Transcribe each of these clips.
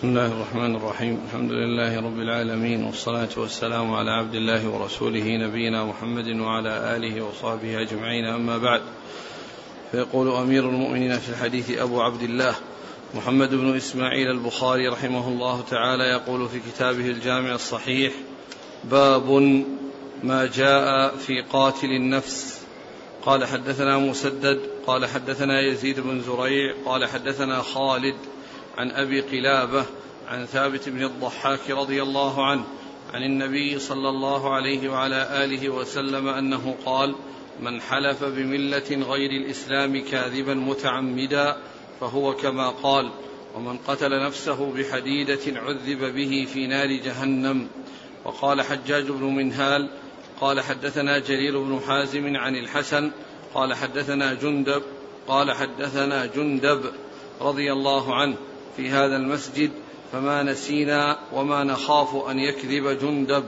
بسم الله الرحمن الرحيم. الحمد لله رب العالمين والصلاة والسلام على عبد الله ورسوله نبينا محمد وعلى آله وصحبه أجمعين. أما بعد فيقول أمير المؤمنين في الحديث أبو عبد الله محمد بن إسماعيل البخاري رحمه الله تعالى يقول في كتابه الجامع الصحيح باب ما جاء في قاتل النفس. قال حدثنا مسدد قال حدثنا يزيد بن زريع قال حدثنا خالد عن أبي قلابة عن ثابت بن الضحاك رضي الله عنه عن النبي صلى الله عليه وعلى آله وسلم أنه قال من حلف بملة غير الإسلام كاذبا متعمدا فهو كما قال ومن قتل نفسه بحديدة عذب به في نار جهنم وقال حجاج بن منهال قال حدثنا جرير بن حازم عن الحسن قال حدثنا جندب قال حدثنا جندب رضي الله عنه في هذا المسجد فما نسينا وما نخاف أن يكذب جندب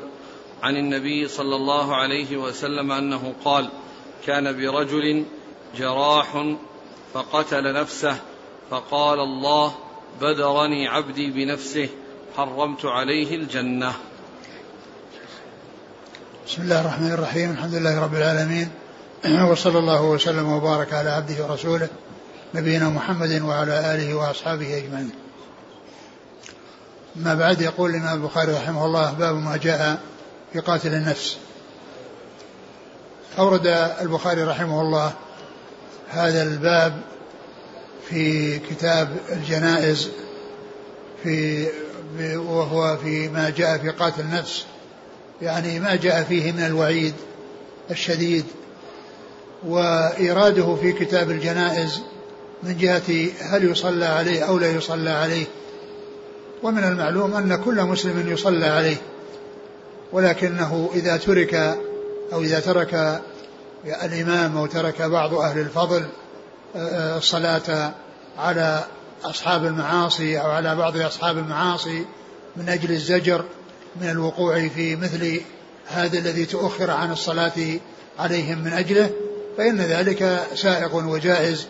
عن النبي صلى الله عليه وسلم أنه قال كان برجل جراح فقتل نفسه فقال الله بدرني عبدي بنفسه حرمت عليه الجنة. بسم الله الرحمن الرحيم الحمد لله رب العالمين وصلى الله وسلم وبارك على عبده ورسوله نبينا محمد وعلى آله وأصحابه أجمعين. ما بعد يقول الإمام البخاري رحمه الله باب ما جاء في قاتل النفس. أورد البخاري رحمه الله هذا الباب في كتاب الجنائز في وهو في ما جاء في قاتل النفس. يعني ما جاء فيه من الوعيد الشديد. وإيراده في كتاب الجنائز من جهة هل يصلى عليه أو لا يصلى عليه. ومن المعلوم أن كل مسلم يصلى عليه ولكنه إذا ترك أو إذا ترك الإمام أو ترك بعض أهل الفضل آه، آه، الصلاة على أصحاب المعاصي أو على بعض أصحاب المعاصي من أجل الزجر من الوقوع في مثل هذا الذي تؤخر عن الصلاة عليهم من أجله فإن ذلك سائق وجائز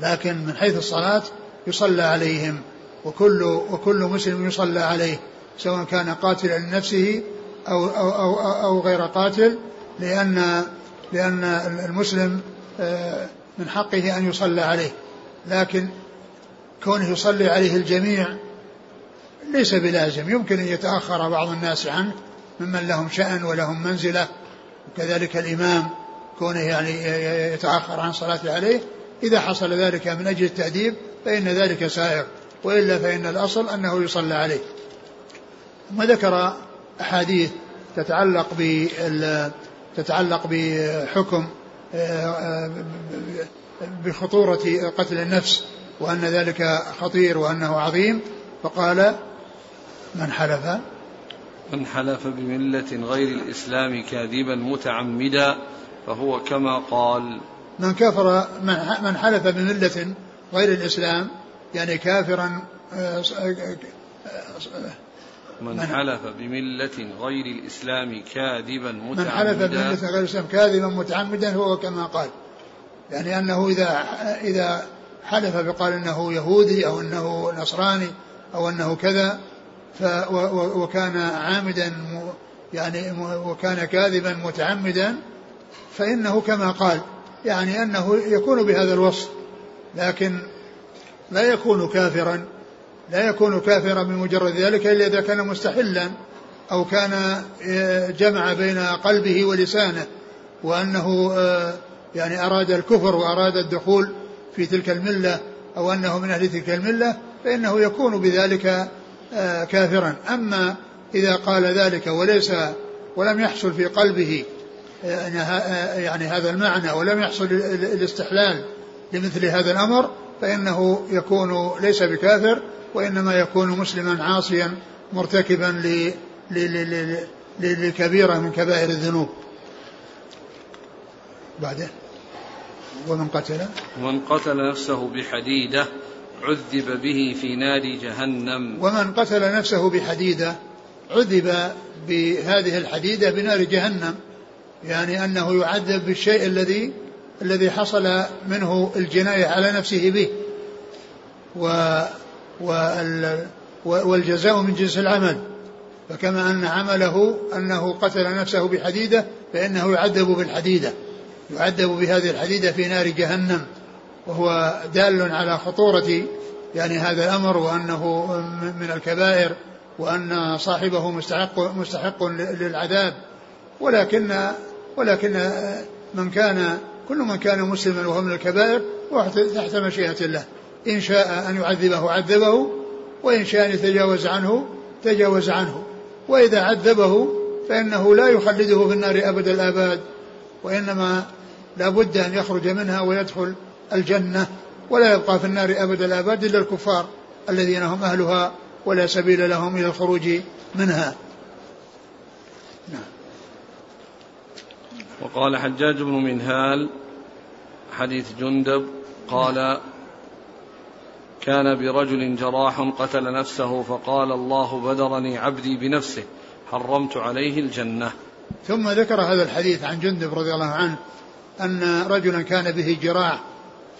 لكن من حيث الصلاة يصلى عليهم. وكل وكل مسلم يصلى عليه سواء كان قاتلا لنفسه أو, أو, أو, أو غير قاتل لأن لأن المسلم آه، من حقه أن يصلى عليه. لكن كونه يصلي عليه الجميع ليس بلازم يمكن أن يتأخر بعض الناس عنه ممن لهم شأن ولهم منزلة. وكذلك الإمام كونه يعني يتأخر عن صلاة عليه إذا حصل ذلك من أجل التأديب فإن ذلك سائغ. وإلا فإن الأصل أنه يصلى عليه. ثم ذكر أحاديث تتعلق بال تتعلق بحكم بخطورة قتل النفس وأن ذلك خطير وأنه عظيم. فقال من حلف؟ من حلف بملة غير الإسلام كاذبا متعمدا فهو كما قال. من كفر من حلف بملة غير الإسلام يعني كافرا آه، آه، آه، من حلف بملة غير الإسلام كاذبا متعمدا من حلف بملة غير الإسلام كاذبا متعمدا هو كما قال. يعني أنه إذا إذا حلف بقال أنه يهودي أو أنه نصراني أو أنه كذا ف وكان عامدا يعني وكان كاذبا متعمدا فإنه كما قال يعني أنه يكون بهذا الوصف. لكن لا يكون كافرا لا يكون كافرا بمجرد ذلك إلا إذا كان مستحلا أو كان آه، جمع بين قلبه ولسانه وأنه آه، يعني أراد الكفر وأراد الدخول في تلك الملة أو أنه من أهل تلك الملة فإنه يكون بذلك آه، كافرا. أما إذا قال ذلك وليس ولم يحصل في قلبه يعني هذا المعنى ولم يحصل الاستحلال لمثل هذا الأمر فإنه يكون ليس بكافر وإنما يكون مسلما عاصيا مرتكبا لكبيرة من كبائر الذنوب. بعدين ومن قتل؟ ومن قتل نفسه بحديدة عذب به في نار جهنم. ومن قتل نفسه بحديدة عذب بهذه الحديدة بنار جهنم يعني أنه يعذب بالشيء الذي الذي حصل منه الجناية على نفسه به و والجزاء من جنس العمل. فكما أن عمله أنه قتل نفسه بحديدة فإنه يعذب بالحديدة. يعذب بهذه الحديدة في نار جهنم. وهو دال على خطورة يعني هذا الأمر وأنه من الكبائر وأن صاحبه مستحق مستحق للعذاب. ولكن ولكن من كان كل من كان مسلما وهو من الكبائر تحت مشيئة الله. إن شاء أن يعذبه عذبه وإن شاء أن يتجاوز عنه تجاوز عنه. وإذا عذبه فإنه لا يخلده في النار أبد الآباد وإنما لا بد أن يخرج منها ويدخل الجنة ولا يبقى في النار أبد الآباد إلا الكفار الذين هم أهلها ولا سبيل لهم إلى الخروج منها. نعم. وقال حجاج بن منهال حديث جندب قال كان برجل جراح قتل نفسه فقال الله بدرني عبدي بنفسه حرمت عليه الجنة. ثم ذكر هذا الحديث عن جندب رضي الله عنه أن رجلا كان به جراح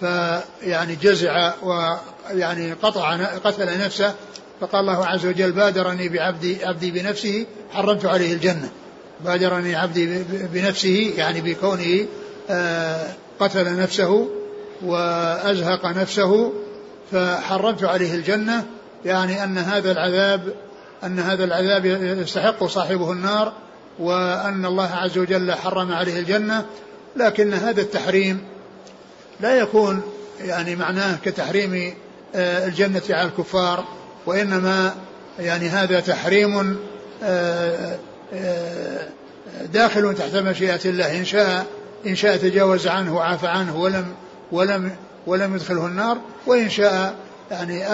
فيعني جزع ويعني قطع قتل نفسه فقال الله عز وجل بادرني بعبدي عبدي بنفسه حرمت عليه الجنة. بادرني عبدي بنفسه يعني بكونه آه، قتل نفسه وأزهق نفسه فحرمت عليه الجنة. يعني أن هذا العذاب أن هذا العذاب يستحق صاحبه النار وأن الله عز وجل حرم عليه الجنة. لكن هذا التحريم لا يكون يعني معناه كتحريم آه، الجنة على الكفار وإنما يعني هذا تحريم آه، داخل تحت مشيئة الله. إن شاء إن شاء تجاوز عنه وعفى عنه ولم ولم ولم يدخله النار. وإن شاء يعني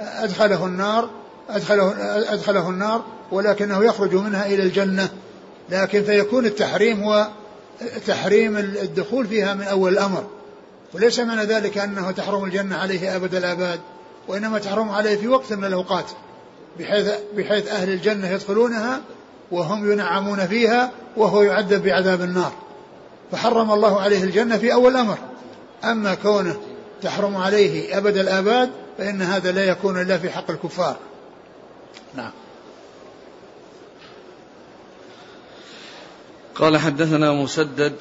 أدخله النار أدخله أدخله النار ولكنه يخرج منها إلى الجنة. لكن فيكون التحريم هو تحريم الدخول فيها من أول الأمر. وليس معنى ذلك أنه تحرم الجنة عليه أبد الآباد وإنما تحرم عليه في وقت من الأوقات بحيث, بحيث أهل الجنة يدخلونها وهم ينعمون فيها وهو يعذب بعذاب النار. فحرم الله عليه الجنة في أول الأمر. أما كونه تحرم عليه أبد الآباد فإن هذا لا يكون إلا في حق الكفار. نعم. قال حدثنا مسدد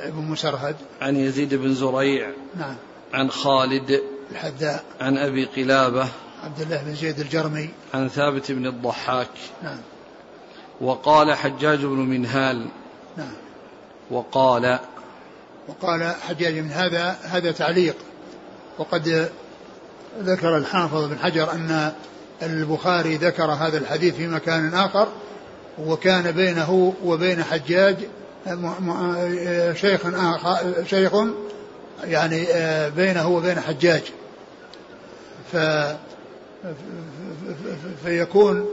ابن مسرهد. عن يزيد بن زريع. نعم. عن خالد. الحذاء. عن أبي قلابة. عبد الله بن زيد الجرمي. عن ثابت بن الضحاك. نعم. وقال حجاج بن منهال. نعم. وقال. وقال حجاج من هذا هذا تعليق. وقد ذكر الحافظ بن حجر أن البخاري ذكر هذا الحديث في مكان آخر وكان بينه وبين حجاج شيخ آخر شيخ يعني بينه وبين حجاج. ف فيكون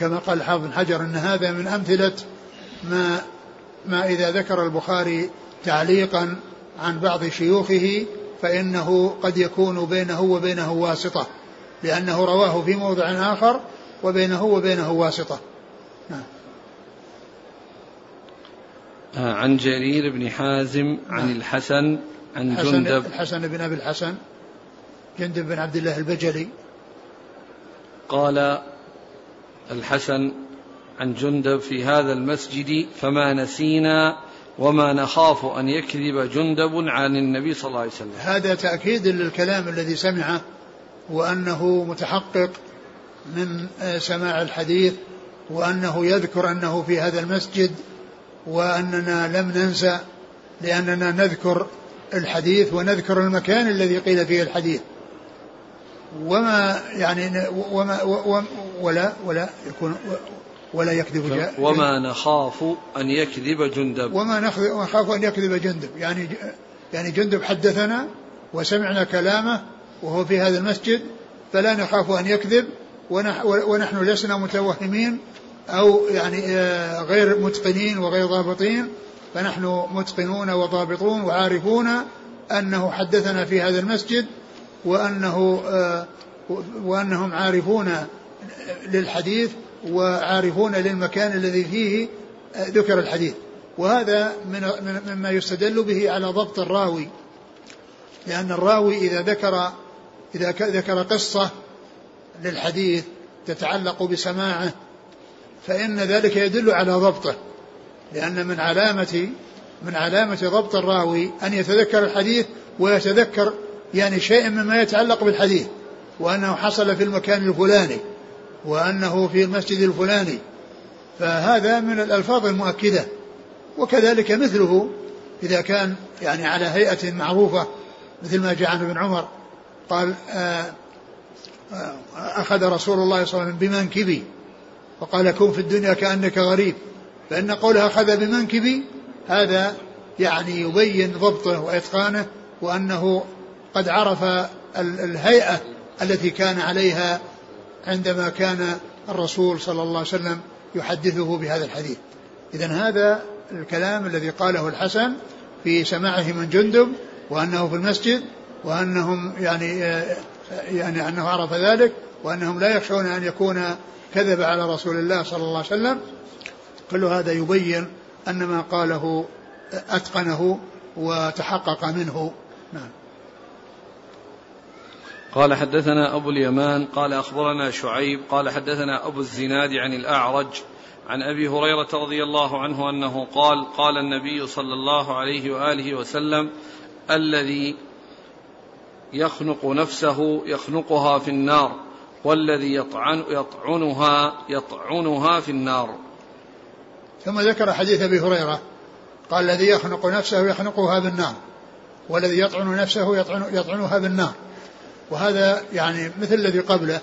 كما قال الحافظ بن حجر إن هذا من أمثلة ما ما إذا ذكر البخاري تعليقا عن بعض شيوخه فإنه قد يكون بينه وبينه واسطة لأنه رواه في موضع آخر وبينه وبينه واسطة. نعم. آه، عن جرير بن حازم عن نعم. الحسن عن جندب. الحسن بن أبي الحسن جندب بن عبد الله البجلي. قال الحسن عن جندب في هذا المسجد فما نسينا وما نخاف أن يكذب جندب عن النبي صلى الله عليه وسلم. هذا تأكيد للكلام الذي سمعه وأنه متحقق من سماع الحديث وأنه يذكر أنه في هذا المسجد وأننا لم ننسى لأننا نذكر الحديث ونذكر المكان الذي قيل فيه الحديث. وما يعني وما ولا ولا يكون ولا يكذب جاء وما نخاف أن يكذب جندب. وما نخاف أن يكذب جندب. يعني يعني جندب حدثنا وسمعنا كلامه وهو في هذا المسجد فلا نخاف أن يكذب ونحن لسنا متوهمين أو يعني آه، غير متقنين وغير ضابطين فنحن متقنون وضابطون وعارفون أنه حدثنا في هذا المسجد وأنه آه، وأنهم عارفون للحديث وعارفون للمكان الذي فيه آه، ذكر الحديث. وهذا من مما يستدل به على ضبط الراوي. لأن الراوي إذا ذكر إذا ذكر قصة للحديث تتعلق بسماعه فإن ذلك يدل على ضبطه. لأن من علامة من علامة ضبط الراوي أن يتذكر الحديث ويتذكر يعني شيء مما يتعلق بالحديث وأنه حصل في المكان الفلاني وأنه في المسجد الفلاني. فهذا من الألفاظ المؤكدة. وكذلك مثله إذا كان يعني على هيئة معروفة مثل ما جاء عن ابن عمر قال آه، آه، أخذ رسول الله صلى الله عليه وسلم بمنكبي وقال كن في الدنيا كأنك غريب. فإن قوله أخذ بمنكبي هذا يعني يبين ضبطه وإتقانه وأنه قد عرف الهيئة التي كان عليها عندما كان الرسول صلى الله عليه وسلم يحدثه بهذا الحديث. إذا هذا الكلام الذي قاله الحسن في سماعه من جندب وأنه في المسجد وأنهم يعني يعني أنه عرف ذلك وأنهم لا يخشون أن يكون كذب على رسول الله صلى الله عليه وسلم. كل هذا يبين أن ما قاله أتقنه وتحقق منه. نعم. قال حدثنا أبو اليمان قال أخبرنا شعيب قال حدثنا أبو الزناد عن الأعرج عن أبي هريرة رضي الله عنه أنه قال قال النبي صلى الله عليه وآله وسلم الذي يخنق نفسه يخنقها في النار والذي يطعن يطعنها يطعنها في النار. ثم ذكر حديث أبي هريرة قال الذي يخنق نفسه يخنقها بالنار والذي يطعن نفسه يطعن يطعنها بالنار وهذا يعني مثل الذي قبله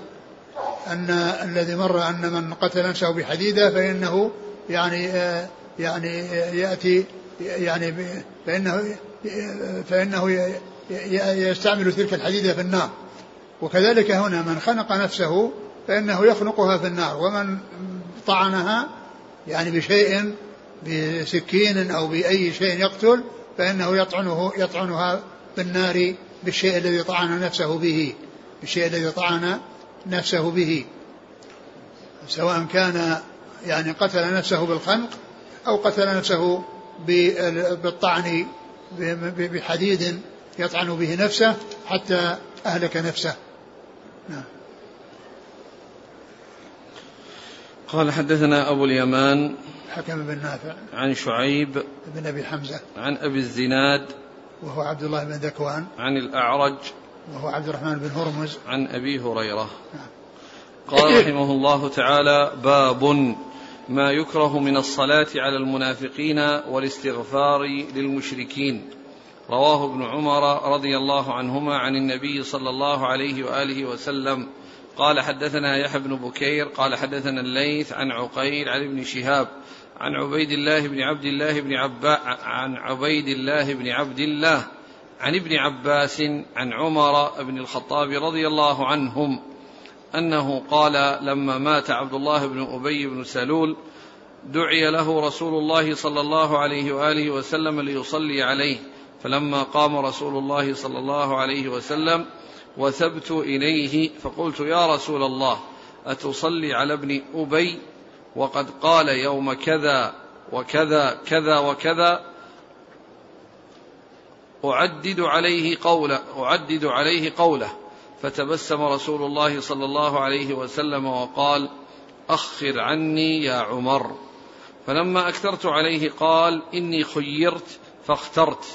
أن الذي مر أن من قتل نفسه بحديدة فإنه يعني يعني يأتي يعني فإنه فإنه يستعمل تلك الحديدة في النار. وكذلك هنا من خنق نفسه فإنه يخنقها في النار ومن طعنها يعني بشيء بسكين أو بأي شيء يقتل فإنه يطعنه يطعنها بالنار بالشيء الذي طعن نفسه به بالشيء الذي طعن نفسه به. سواء كان يعني قتل نفسه بالخنق أو قتل نفسه بالطعن بحديد يطعن به نفسه حتى أهلك نفسه. نعم. قال حدثنا أبو اليمان حكم بن نافع عن شعيب بن أبي حمزة. عن أبي الزناد وهو عبد الله بن ذكوان. عن الأعرج. وهو عبد الرحمن بن هرمز. عن أبي هريرة. نعم. قال رحمه الله تعالى باب ما يكره من الصلاة على المنافقين والاستغفار للمشركين. رواه ابن عمر رضي الله عنهما عن النبي صلى الله عليه وآله وسلم. قال حدثنا يحيى بن بكير. قال حدثنا الليث عن عقيل عن ابن شهاب. عن عبيد الله بن عبد الله بن عبا عن عبيد الله بن عبد الله عن ابن عباس عن عمر بن الخطاب رضي الله عنهم أنه قال لما مات عبد الله بن أبي بن سلول دعي له رسول الله صلى الله عليه وآله وسلم ليصلي عليه فلما قام رسول الله صلى الله عليه وسلم وثبت إليه فقلت يا رسول الله أتصلي على ابن أبي؟ وقد قال يوم كذا وكذا كذا وكذا أعدد عليه قوله أعدد عليه قوله فتبسم رسول الله صلى الله عليه وسلم وقال أخر عني يا عمر. فلما أكثرت عليه قال إني خيرت فاخترت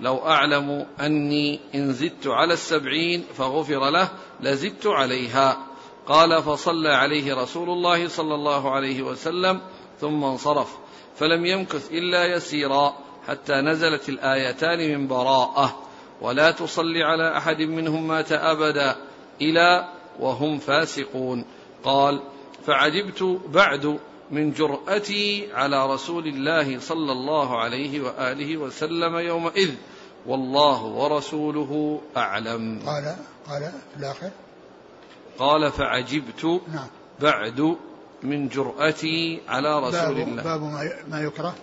لو أعلم أني إن زدت على السبعين فغفر له لزدت عليها. قال فصلى عليه رسول الله صلى الله عليه وسلم ثم انصرف فلم يمكث إلا يسيرا حتى نزلت الآيتان من براءة. ولا تصل على أحد منهم مات أبدا إلى وهم فاسقون. قال فعجبت بعد من جرأتي على رسول الله صلى الله عليه وآله وسلم يومئذ والله ورسوله أعلم. قال قال في الآخر؟ قال فعجبت نعم. بعد من جرأتي على رسول باب الله باب ما يكره؟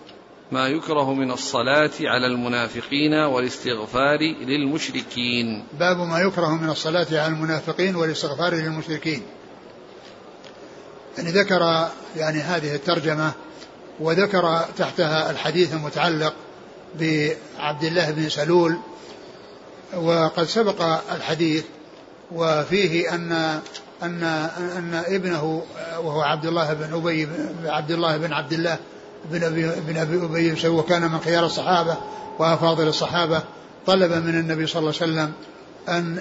ما يكره من الصلاة على المنافقين والاستغفار للمشركين. باب ما يكره من الصلاة على المنافقين والاستغفار للمشركين. يعني ذكر يعني هذه الترجمة وذكر تحتها الحديث المتعلق بعبد الله بن سلول وقد سبق الحديث وفيه أن أن أن ابنه وهو عبد الله بن أبي عبد الله بن عبد الله بن أبي بن أبي أبي وكان من خيار الصحابة وأفاضل الصحابة طلب من النبي صلى الله عليه وسلم أن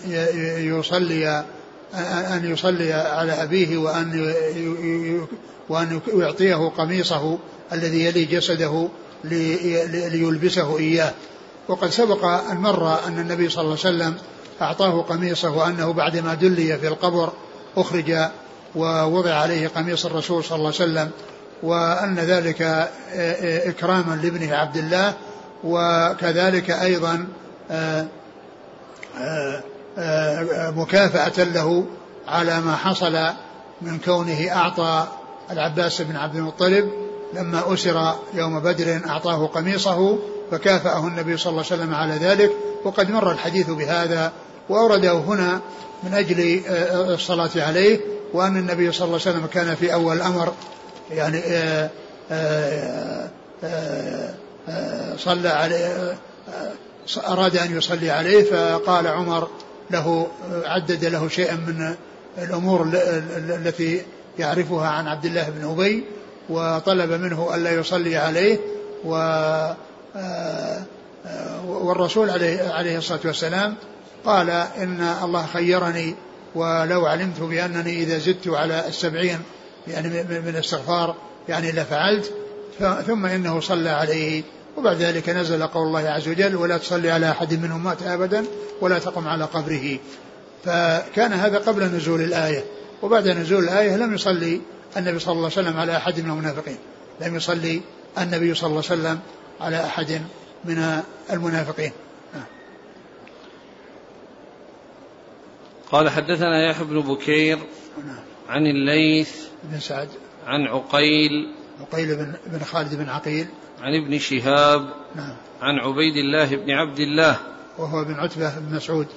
يصلي أن يصلي على أبيه وأن وأن يعطيه قميصه الذي يلي جسده ليلبسه إياه. وقد سبق أن مر أن النبي صلى الله عليه وسلم أعطاه قميصه وأنه بعدما دلي في القبر أخرج ووضع عليه قميص الرسول صلى الله عليه وسلم وأن ذلك إكراما لابنه عبد الله وكذلك أيضا مكافأة له على ما حصل من كونه أعطى العباس بن عبد المطلب لما أسر يوم بدر أعطاه قميصه فكافأه النبي صلى الله عليه وسلم على ذلك وقد مر الحديث بهذا وأورده هنا من أجل آه، الصلاة عليه وأن النبي صلى الله عليه وسلم كان في أول الأمر يعني آه، آه، صلى عليه أراد أن يصلي عليه فقال عمر له عدد له شيئا من الأمور التي يعرفها عن عبد الله بن أبي وطلب منه ألا يصلي عليه و والرسول عليه, عليه الصلاة والسلام قال إن الله خيرني ولو علمت بأنني إذا زدت على السبعين يعني من الاستغفار يعني لفعلت ثم إنه صلى عليه. وبعد ذلك نزل قول الله عز وجل ولا تصلي على أحد منهم مات أبدا ولا تقم على قبره. فكان هذا قبل نزول الآية. وبعد نزول الآية لم يصلي النبي صلى الله عليه وسلم على أحد من المنافقين. لم يصلي النبي صلى الله عليه وسلم على أحد من المنافقين. قال حدثنا يحيى بن بكير. عن الليث بن سعد. عن عقيل عقيل بن, بن خالد بن عقيل. عن ابن شهاب نعم. عن عبيد الله بن عبد الله. وهو بن عتبة بن مسعود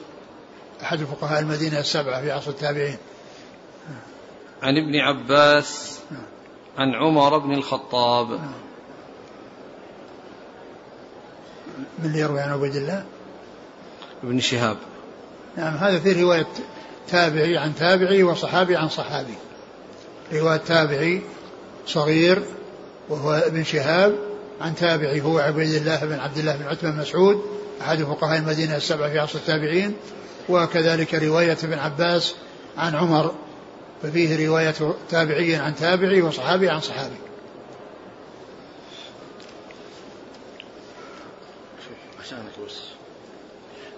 أحد فقهاء المدينة السبعة في عصر التابعين. عن ابن عباس نعم. عن عمر بن الخطاب. نعم. من اللي يروي عن عبيد الله؟ ابن شهاب. نعم هذا في رواية تابعي عن تابعي وصحابي عن صحابي. رواية تابعي صغير وهو ابن شهاب عن تابعي هو عبيد الله بن عبد الله بن عتبة بن مسعود أحد فقهاء المدينة السبعة في عصر التابعين. وكذلك رواية ابن عباس عن عمر ففيه رواية تابعي عن تابعي وصحابي عن صحابي.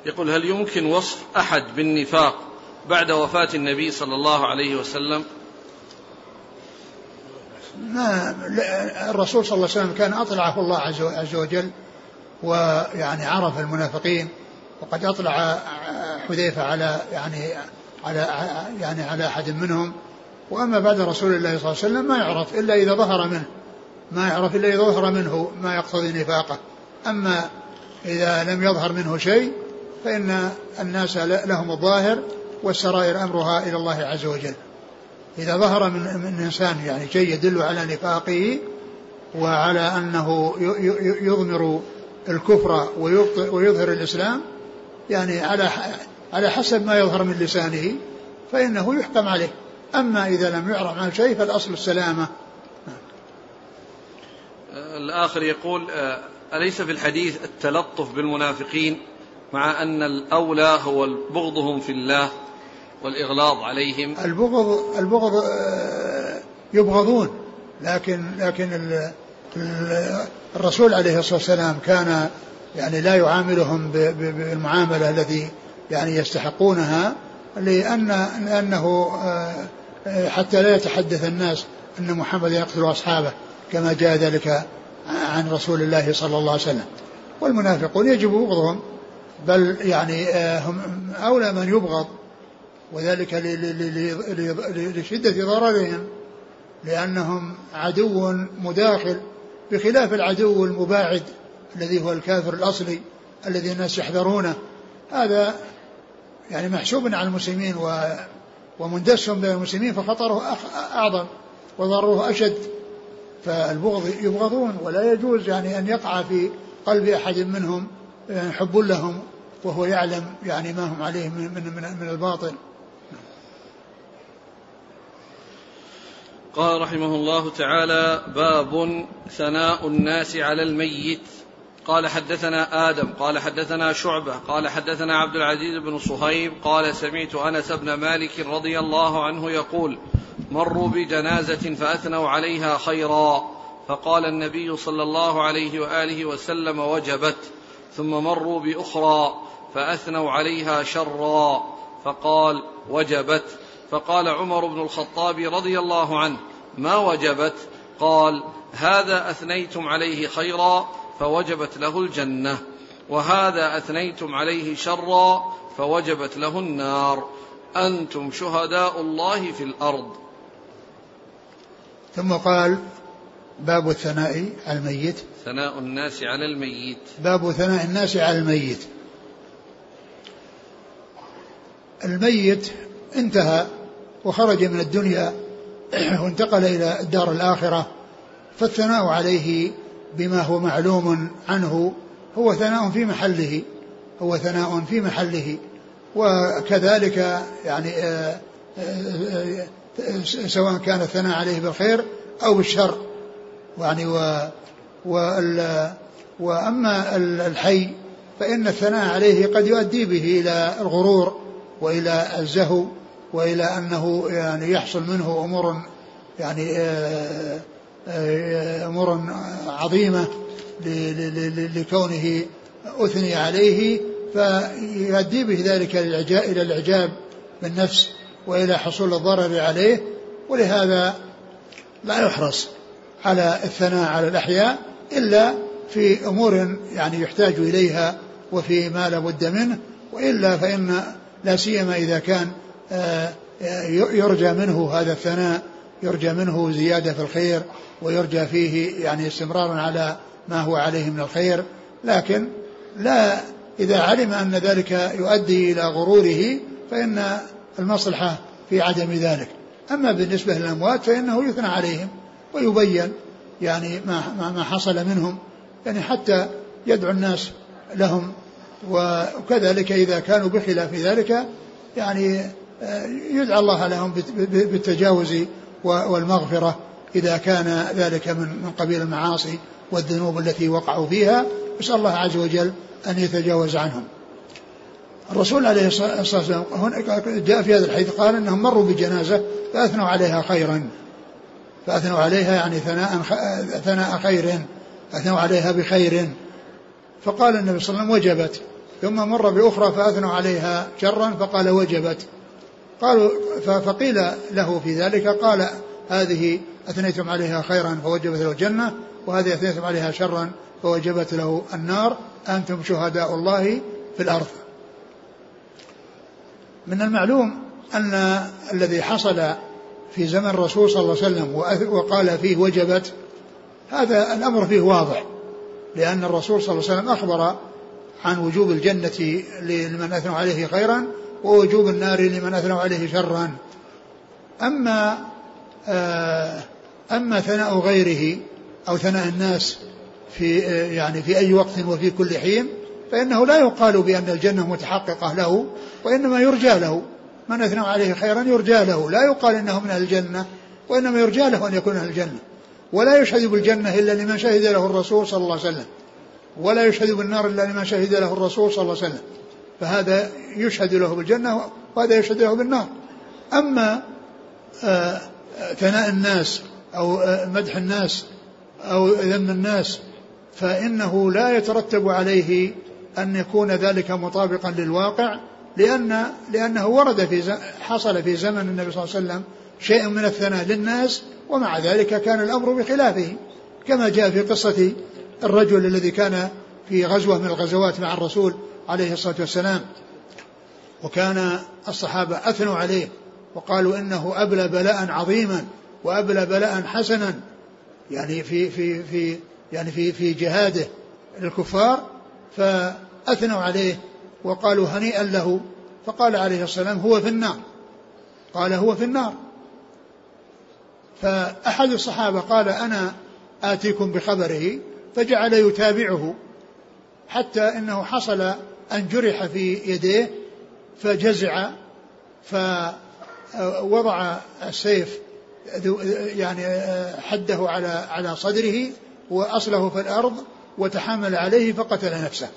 يقول هل يمكن وصف أحد بالنفاق بعد وفاة النبي صلى الله عليه وسلم؟ ما الرسول صلى الله عليه وسلم كان أطلعه الله عز وجل ويعني عرف المنافقين وقد أطلع حذيفة على يعني على يعني على أحد منهم. وأما بعد رسول الله صلى الله عليه وسلم ما يعرف إلا إذا ظهر منه ما يعرف إلا إذا ظهر منه ما يقتضي نفاقه. أما إذا لم يظهر منه شيء فإن الناس لهم الظاهر والسرائر أمرها إلى الله عز وجل. إذا ظهر من, من إنسان يعني شيء يدل على نفاقه وعلى أنه يضمر الكفر ويظهر الإسلام يعني على على حسب ما يظهر من لسانه فإنه يحكم عليه. أما إذا لم يعرف عنه شيء فالأصل السلامة. الآخر يقول آه، أليس في الحديث التلطف بالمنافقين؟ مع أن الأولى هو بغضهم في الله والإغلاظ عليهم. البغض البغض آه، يبغضون. لكن لكن الرسول عليه الصلاة والسلام كان يعني لا يعاملهم بالمعاملة التي يعني يستحقونها لأن لأنه آه، حتى لا يتحدث الناس أن محمد يقتل أصحابه كما جاء ذلك عن رسول الله صلى الله عليه وسلم. والمنافقون يجب بغضهم. بل يعني آه، هم أولى من يبغض وذلك لشدة ضررهم لأنهم عدو مداخل بخلاف العدو المباعد الذي هو الكافر الأصلي الذي الناس يحذرونه. هذا يعني محسوب على المسلمين ومندس بين المسلمين فخطره أعظم وضرره أشد. فالبغض يبغضون ولا يجوز يعني أن يقع في قلب أحد منهم يعني حب لهم وهو يعلم يعني ما هم عليه من, من, من, من الباطل. قال رحمه الله تعالى باب ثناء الناس على الميت. قال حدثنا آدم قال حدثنا شعبة قال حدثنا عبد العزيز بن صهيب قال سمعت أنس بن مالك رضي الله عنه يقول مروا بجنازة فأثنوا عليها خيرا. فقال النبي صلى الله عليه وآله وسلم وجبت. ثم مروا بأخرى فأثنوا عليها شرا فقال وجبت. فقال عمر بن الخطاب رضي الله عنه ما وجبت؟ قال هذا أثنيتم عليه خيرا فوجبت له الجنة وهذا أثنيتم عليه شرا فوجبت له النار. أنتم شهداء الله في الأرض. ثم قال باب الثناء على الميت. ثناء الناس على الميت. باب ثناء الناس على الميت. الميت انتهى وخرج من الدنيا وانتقل إلى الدار الآخرة فالثناء عليه بما هو معلوم عنه هو ثناء في محله هو ثناء في محله. وكذلك يعني آه، آه، آه، سواء كان الثناء عليه بالخير أو بالشر. يعني و وأما الحي فإن الثناء عليه قد يؤدي به إلى الغرور وإلى الزهو وإلى أنه يعني يحصل منه أمور يعني آه، آه، أمور عظيمة لكونه أثني عليه فيؤدي به ذلك إلى الإعجاب بالنفس وإلى حصول الضرر عليه ولهذا لا يحرص. على الثناء على الأحياء إلا في أمور يعني يحتاج إليها وفي ما لا بد منه وإلا فإن لا سيما إذا كان آه، يرجى منه هذا الثناء يرجى منه زيادة في الخير ويرجى فيه يعني استمرارا على ما هو عليه من الخير. لكن لا إذا علم أن ذلك يؤدي إلى غروره فإن المصلحة في عدم ذلك. أما بالنسبة للأموات فإنه يثنى عليهم. ويبين يعني ما ما حصل منهم يعني حتى يدعو الناس لهم. وكذلك إذا كانوا بخلاف ذلك يعني آه، يدعى الله لهم بالتجاوز والمغفرة إذا كان ذلك من من قبيل المعاصي والذنوب التي وقعوا فيها. نسأل الله عز وجل أن يتجاوز عنهم. الرسول عليه الصلاة والسلام جاء في هذا الحديث قال أنهم مروا بجنازة فأثنوا عليها خيرا. فأثنوا عليها يعني ثناء ثناء خير أثنوا عليها بخير. فقال النبي صلى الله عليه وسلم وجبت. ثم مر بأخرى فأثنوا عليها شرا فقال وجبت. قالوا فقيل له في ذلك قال هذه أثنيتم عليها خيرا فوجبت له الجنة وهذه أثنيتم عليها شرا فوجبت له النار. أنتم شهداء الله في الأرض. من المعلوم أن الذي حصل في زمن الرسول صلى الله عليه وسلم وقال فيه وجبت هذا الأمر فيه واضح لأن الرسول صلى الله عليه وسلم أخبر عن وجوب الجنة لمن أثنوا عليه خيرا ووجوب النار لمن أثنوا عليه شرا. أما آه، أما ثناء غيره أو ثناء الناس في آه، يعني في أي وقت وفي كل حين فإنه لا يقال بأن الجنة متحققة له وإنما يرجى له. من أثنى عليه خيرا يرجى له. لا يقال إنه من أهل الجنة وإنما يرجى له أن يكون أهل الجنة. ولا يشهد بالجنة إلا لمن شهد له الرسول صلى الله عليه وسلم. ولا يشهد بالنار إلا لمن شهد له الرسول صلى الله عليه وسلم. فهذا يشهد له بالجنة وهذا يشهد له بالنار. أما آه، ثناء الناس أو آه، مدح الناس أو ذم الناس فإنه لا يترتب عليه أن يكون ذلك مطابقا للواقع لأن لأنه ورد في حصل في زمن النبي صلى الله عليه وسلم شيء من الثناء للناس ومع ذلك كان الأمر بخلافه كما جاء في قصة الرجل الذي كان في غزوة من الغزوات مع الرسول عليه الصلاة والسلام. وكان الصحابة أثنوا عليه وقالوا إنه أبلى بلاء عظيما وأبلى بلاء حسنا يعني في في في يعني في في جهاده للكفار فأثنوا عليه. وقالوا هنيئا له. فقال عليه السلام هو في النار. قال هو في النار. فأحد الصحابة قال أنا آتيكم بخبره فجعل يتابعه حتى إنه حصل أن جرح في يديه فجزع فوضع السيف يعني حده على على صدره وأصله في الأرض وتحامل عليه فقتل نفسه.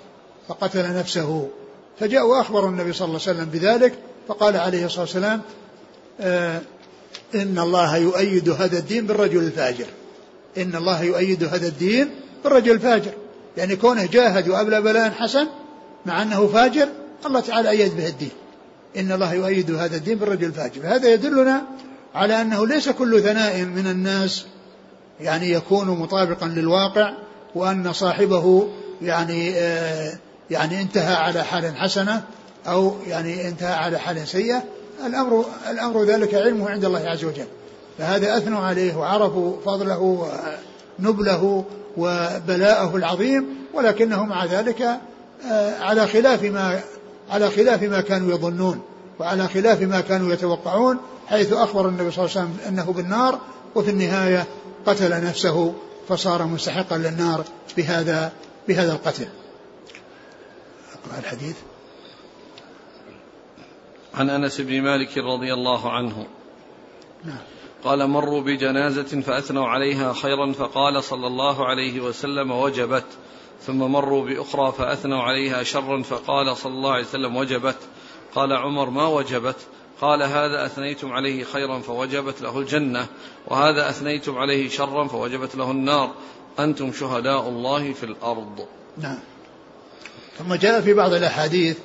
فقتل نفسه. فجاء وأخبر النبي صلى الله عليه وسلم بذلك فقال عليه الصلاة والسلام آه إن الله يؤيد هذا الدين بالرجل الفاجر. إن الله يؤيد هذا الدين بالرجل الفاجر. يعني كونه جاهد وأبلى بلاء حسن مع أنه فاجر الله تعالى أيد به الدين. إن الله يؤيد هذا الدين بالرجل الفاجر. هذا يدلنا على أنه ليس كل ثناء من الناس يعني يكون مطابقا للواقع وأن صاحبه يعني آه يعني انتهى على حال حسنة أو يعني انتهى على حال سيئة الأمر الأمر ذلك علمه عند الله عز وجل. فهذا أثنوا عليه وعرفوا فضله ونبله وبلاءه العظيم ولكنه مع ذلك آه، على خلاف ما على خلاف ما كانوا يظنون وعلى خلاف ما كانوا يتوقعون حيث أخبر النبي صلى الله عليه وسلم أنه بالنار وفي النهاية قتل نفسه فصار مستحقا للنار بهذا بهذا القتل. الحديث؟ عن أنس بن مالك رضي الله عنه. نعم. قال مروا بجنازة فأثنوا عليها خيرا فقال صلى الله عليه وسلم وجبت. ثم مروا بأخرى فأثنوا عليها شرا فقال صلى الله عليه وسلم وجبت. قال عمر ما وجبت. قال هذا أثنيتم عليه خيرا فوجبت له الجنة وهذا أثنيتم عليه شرا فوجبت له النار. أنتم شهداء الله في الأرض. نعم. ثم جاء في بعض الأحاديث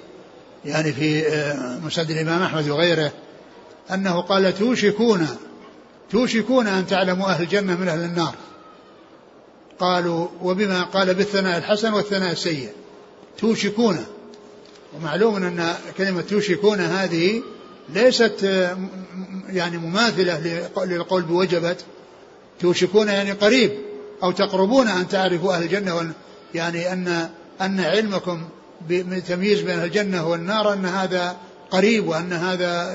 يعني في آه، مسند الإمام أحمد وغيره أنه قال توشكون توشكون أن تعلموا أهل الجنة من أهل النار. قالوا وبما قال بالثناء الحسن والثناء السيء. توشكون. ومعلوم أن كلمة توشكون هذه ليست آه، يعني مماثلة للقول بوجبت توشكون يعني قريب أو تقربون أن تعرفوا أهل الجنة يعني أن أن علمكم بتمييز بين الجنة والنار أن هذا قريب وأن هذا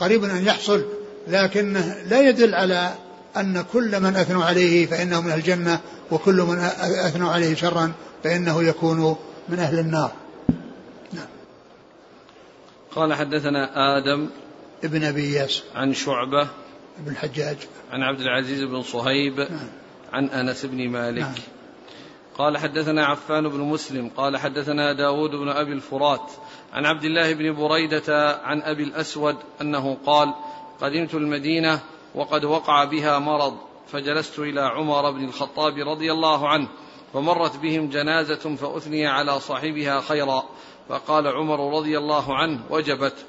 قريب أن يحصل لكنه لا يدل على أن كل من أثنوا عليه فإنه من الجنة وكل من أثنوا عليه شرا فإنه يكون من أهل النار نعم. قال حدثنا آدم ابن أبي إياس عن شعبة ابن الحجاج عن عبد العزيز بن صهيب نعم. عن أنس بن مالك نعم. قال حدثنا عفان بن مسلم قال حدثنا داود بن أبي الفرات عن عبد الله بن بريدة عن أبي الأسود أنه قال قدمت المدينة وقد وقع بها مرض فجلست إلى عمر بن الخطاب رضي الله عنه فمرت بهم جنازة فأثني على صاحبها خيرا فقال عمر رضي الله عنه وجبت.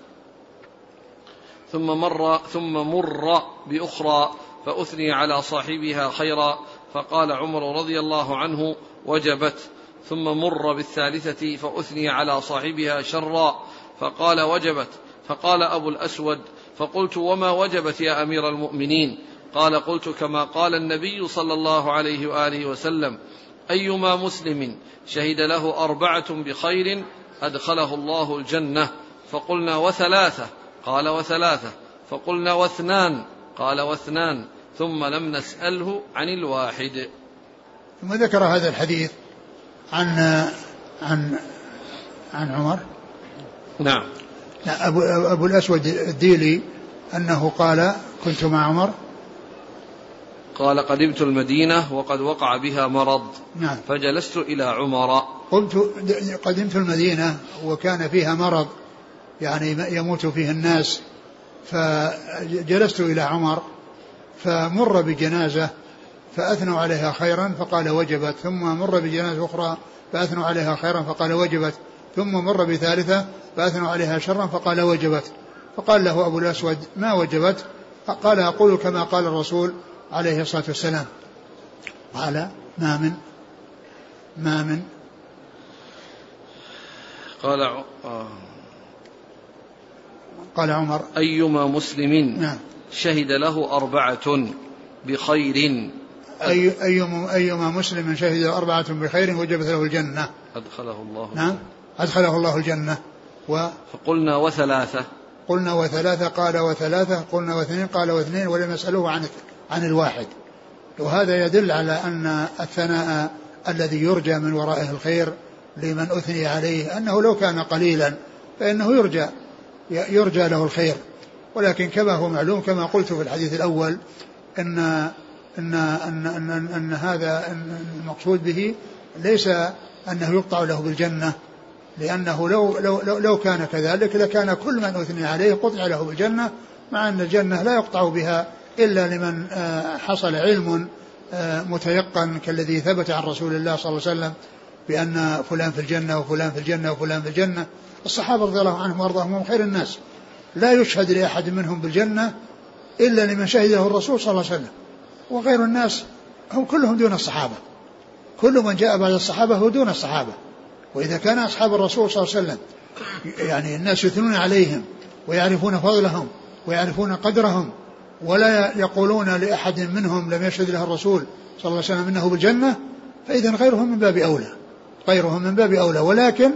ثم مر ثم مر بأخرى فأثني على صاحبها خيرا فقال عمر رضي الله عنه وجبت ثم مر بالثالثة فأثني على صاحبها شرا فقال وجبت فقال أبو الأسود فقلت وما وجبت يا أمير المؤمنين؟ قال قلت كما قال النبي صلى الله عليه وآله وسلم أيما مسلم شهد له أربعة بخير أدخله الله الجنة فقلنا وثلاثة؟ قال وثلاثة فقلنا واثنان؟ قال واثنان. ثم لم نسأله عن الواحد. ثم ذكر هذا الحديث عن عن عن عمر. نعم. أبو, أبو الأسود الديلي أنه قال كنت مع عمر. قال قدمت المدينة وقد وقع بها مرض. نعم. فجلست إلى عمر. قلت قدمت المدينة وكان فيها مرض يعني يموت فيه الناس. فجلست إلى عمر. فمر بجنازة فأثنوا عليها خيرا فقال وجبت ثم مر بجنازة أخرى فأثنوا عليها خيرا فقال وجبت ثم مر بثالثة فأثنوا عليها شرا فقال وجبت. فقال له أبو الأسود ما وجبت؟ قال أقول كما قال الرسول عليه الصلاة والسلام. قال ما من ما من. قال آه قال عمر أيما مسلم؟ نعم. شهد له أربعة بخير. أي أيما أيما مسلم شهد أربعة بخير وجبت له الجنة. أدخله الله. نعم. أدخله الله الجنة. و فقلنا وثلاثة. قلنا وثلاثة قال وثلاثة قلنا واثنين قال واثنين ولم يسألوه عن عن الواحد. وهذا يدل على أن الثناء الذي يرجى من ورائه الخير لمن أثني عليه أنه لو كان قليلا فإنه يرجى يرجى له الخير. ولكن كما هو معلوم كما قلت في الحديث الأول أن أن أن أن, أن هذا المقصود به ليس أنه يقطع له بالجنة لأنه لو لو لو, لو كان كذلك لكان كل من أثني عليه قطع له بالجنة مع أن الجنة لا يقطع بها إلا لمن آه، حصل علم آه، متيقن كالذي ثبت عن رسول الله صلى الله عليه وسلم بأن فلان في الجنة وفلان في الجنة وفلان في الجنة. الصحابة رضي الله عنهم وأرضاهم هم خير الناس. لا يشهد لأحد منهم بالجنة إلا لمن شهده الرسول صلى الله عليه وسلم. وغير الناس هم كلهم دون الصحابة. كل من جاء بعد الصحابة هو دون الصحابة. وإذا كان أصحاب الرسول صلى الله عليه وسلم يعني الناس يثنون عليهم ويعرفون فضلهم ويعرفون قدرهم ولا يقولون لأحد منهم لم يشهد له الرسول صلى الله عليه وسلم إنه بالجنة فإذا غيرهم من باب أولى. غيرهم من باب أولى. ولكن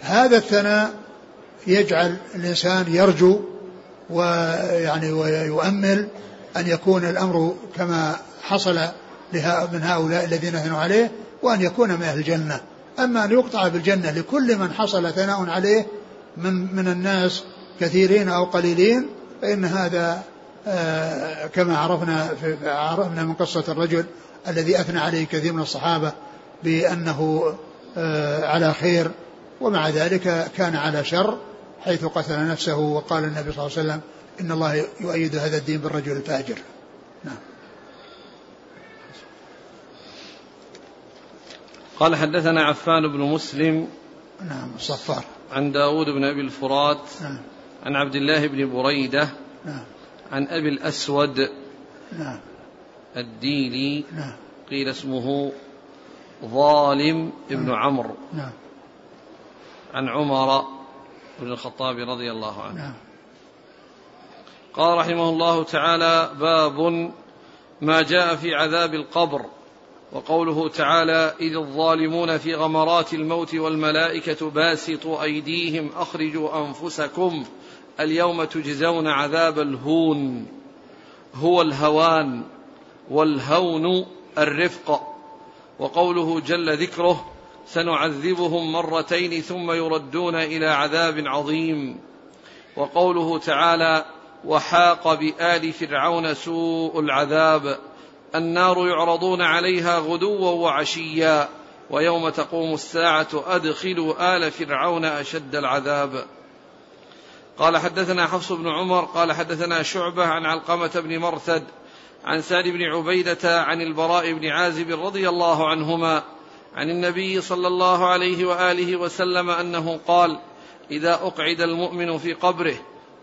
هذا الثناء يجعل الإنسان يرجو ويعني ويؤمل أن يكون الأمر كما حصل من هؤلاء الذين أثنوا عليه وأن يكون من أهل الجنة. أما أن يقطع بالجنة لكل من حصل ثناء عليه من من الناس كثيرين أو قليلين فإن هذا آه، كما عرفنا عرفنا من قصة الرجل الذي أثنى عليه كثير من الصحابة بأنه آه، على خير ومع ذلك كان على شر حيث قتل نفسه وقال النبي صلى الله عليه وسلم إن الله يؤيد هذا الدين بالرجل الفاجر. نعم. قال حدثنا عفان بن مسلم نعم الصفار عن داود بن أبي الفرات نعم. عن عبد الله بن بريدة نعم. عن أبي الأسود نعم. الديلي نعم. قيل اسمه ظالم ابن نعم. عمرو. نعم. عن عمر بن الخطاب رضي الله عنه. نعم. قال رحمه الله تعالى باب ما جاء في عذاب القبر وقوله تعالى إذ الظالمون في غمرات الموت والملائكة باسطوا أيديهم أخرجوا أنفسكم اليوم تجزون عذاب الهون. هو الهوان والهون الرفق وقوله جل ذكره سنعذبهم مرتين ثم يردون إلى عذاب عظيم. وقوله تعالى وحاق بآل فرعون سوء العذاب. النار يعرضون عليها غدوا وعشيا ويوم تقوم الساعة أدخلوا آل فرعون أشد العذاب. قال حدثنا حفص بن عمر قال حدثنا شعبة عن علقمة بن مرثد عن سعد بن عبيدة عن البراء بن عازب رضي الله عنهما عن النبي صلى الله عليه وآله وسلم أنه قال إذا أقعد المؤمن في قبره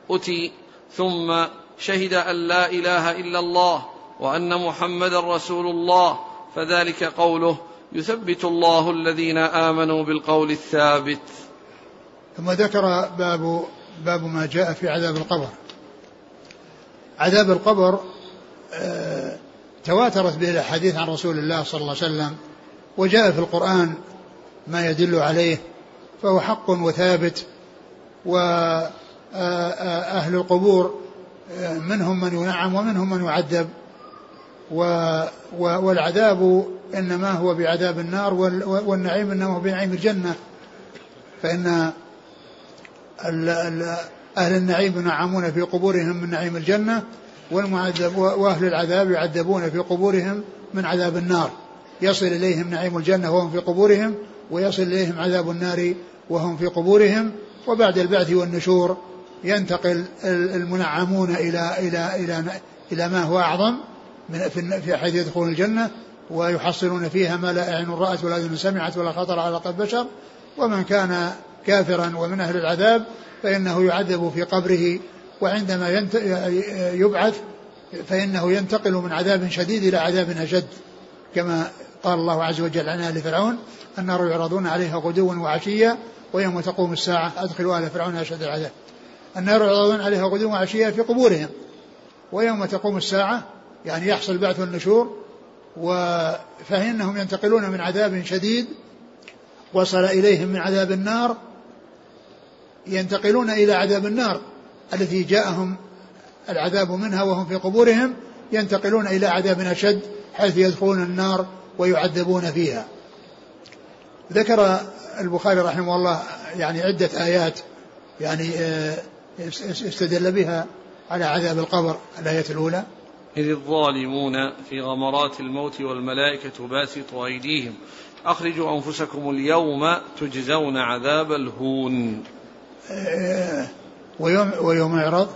أتي ثم شهد أن لا إله إلا الله وأن محمدا رسول الله فذلك قوله يثبت الله الذين آمنوا بالقول الثابت. ثم ذكر باب باب ما جاء في عذاب القبر. عذاب القبر آه، تواترت به الأحاديث عن رسول الله صلى الله عليه وسلم وجاء في القرآن ما يدل عليه فهو حق وثابت وأهل القبور منهم من ينعم ومنهم من يعذب والعذاب إنما هو بعذاب النار والنعيم إنما هو بنعيم الجنة. فإن أهل النعيم ينعمون في قبورهم من نعيم الجنة والمعذب وأهل العذاب يعذبون في قبورهم من عذاب النار. يصل إليهم نعيم الجنة وهم في قبورهم ويصل إليهم عذاب النار وهم في قبورهم وبعد البعث والنشور ينتقل المنعمون إلى إلى إلى إلى ما هو أعظم من في حيث يدخلون الجنة ويحصلون فيها ما لا أعين رأت ولا أذن سمعت ولا خطر على قلب بشر. ومن كان كافرا ومن أهل العذاب فإنه يعذب في قبره وعندما يبعث فإنه ينتقل من عذاب شديد إلى عذاب أشد كما قال الله عز وجل عن آل فرعون النار يعرضون عليها غدوا وعشيا ويوم تقوم الساعة أدخلوا آل فرعون أشد العذاب. النار يعرضون عليها غدوا وعشيا في قبورهم ويوم تقوم الساعة يعني يحصل بعث النشور فإنهم ينتقلون من عذاب شديد وصل إليهم من عذاب النار ينتقلون إلى عذاب النار التي جاءهم العذاب منها وهم في قبورهم ينتقلون إلى عذاب أشد حيث يدخلون النار ويعذبون فيها. ذكر البخاري رحمه الله يعني عدة آيات يعني آه، استدل بها على عذاب القبر الآية الأولى. إذ الظالمون في غمرات الموت والملائكة باسطوا أيديهم. أخرجوا أنفسكم اليوم تجزون عذاب الهون. آه، ويوم ويوم يعرض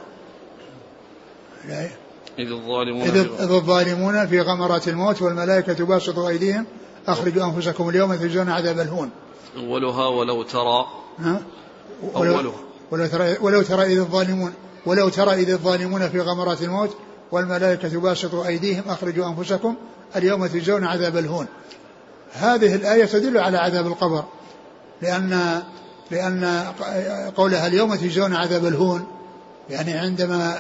إذ الظالمون إذ الظالمون في غمرات الموت والملائكة باسطوا أيديهم أخرجوا أنفسكم اليوم تجزون عذاب الهون. أولها ولو ترى ها؟ أولها. ولو ترى ولو ترى إذ الظالمون ولو ترى إذ الظالمون في غمرات الموت والملائكة باسطوا أيديهم أخرجوا أنفسكم اليوم تجزون عذاب الهون. هذه الآية تدل على عذاب القبر لأن لأن قولها اليوم تجزون عذاب الهون يعني عندما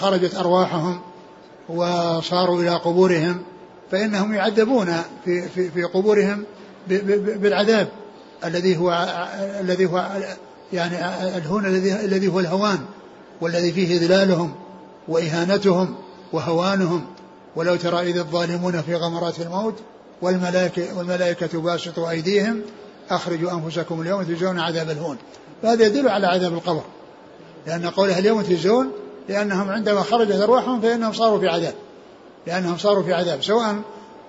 خرجت أرواحهم وصاروا إلى قبورهم فإنهم يعذبون في في في قبورهم بالعذاب الذي هو الذي هو يعني الهون الذي الذي هو الهوان والذي فيه ذلالهم وإهانتهم وهوانهم. ولو ترى إذ الظالمون في غمرات الموت والملائكة, والملائكة باسطوا أيديهم أخرجوا أنفسكم اليوم تجزون عذاب الهون. فهذا يدل على عذاب القبر. لأن قولها اليوم تجزون لأنهم عندما خرجت أرواحهم فإنهم صاروا في عذاب. لأنهم صاروا في عذاب سواء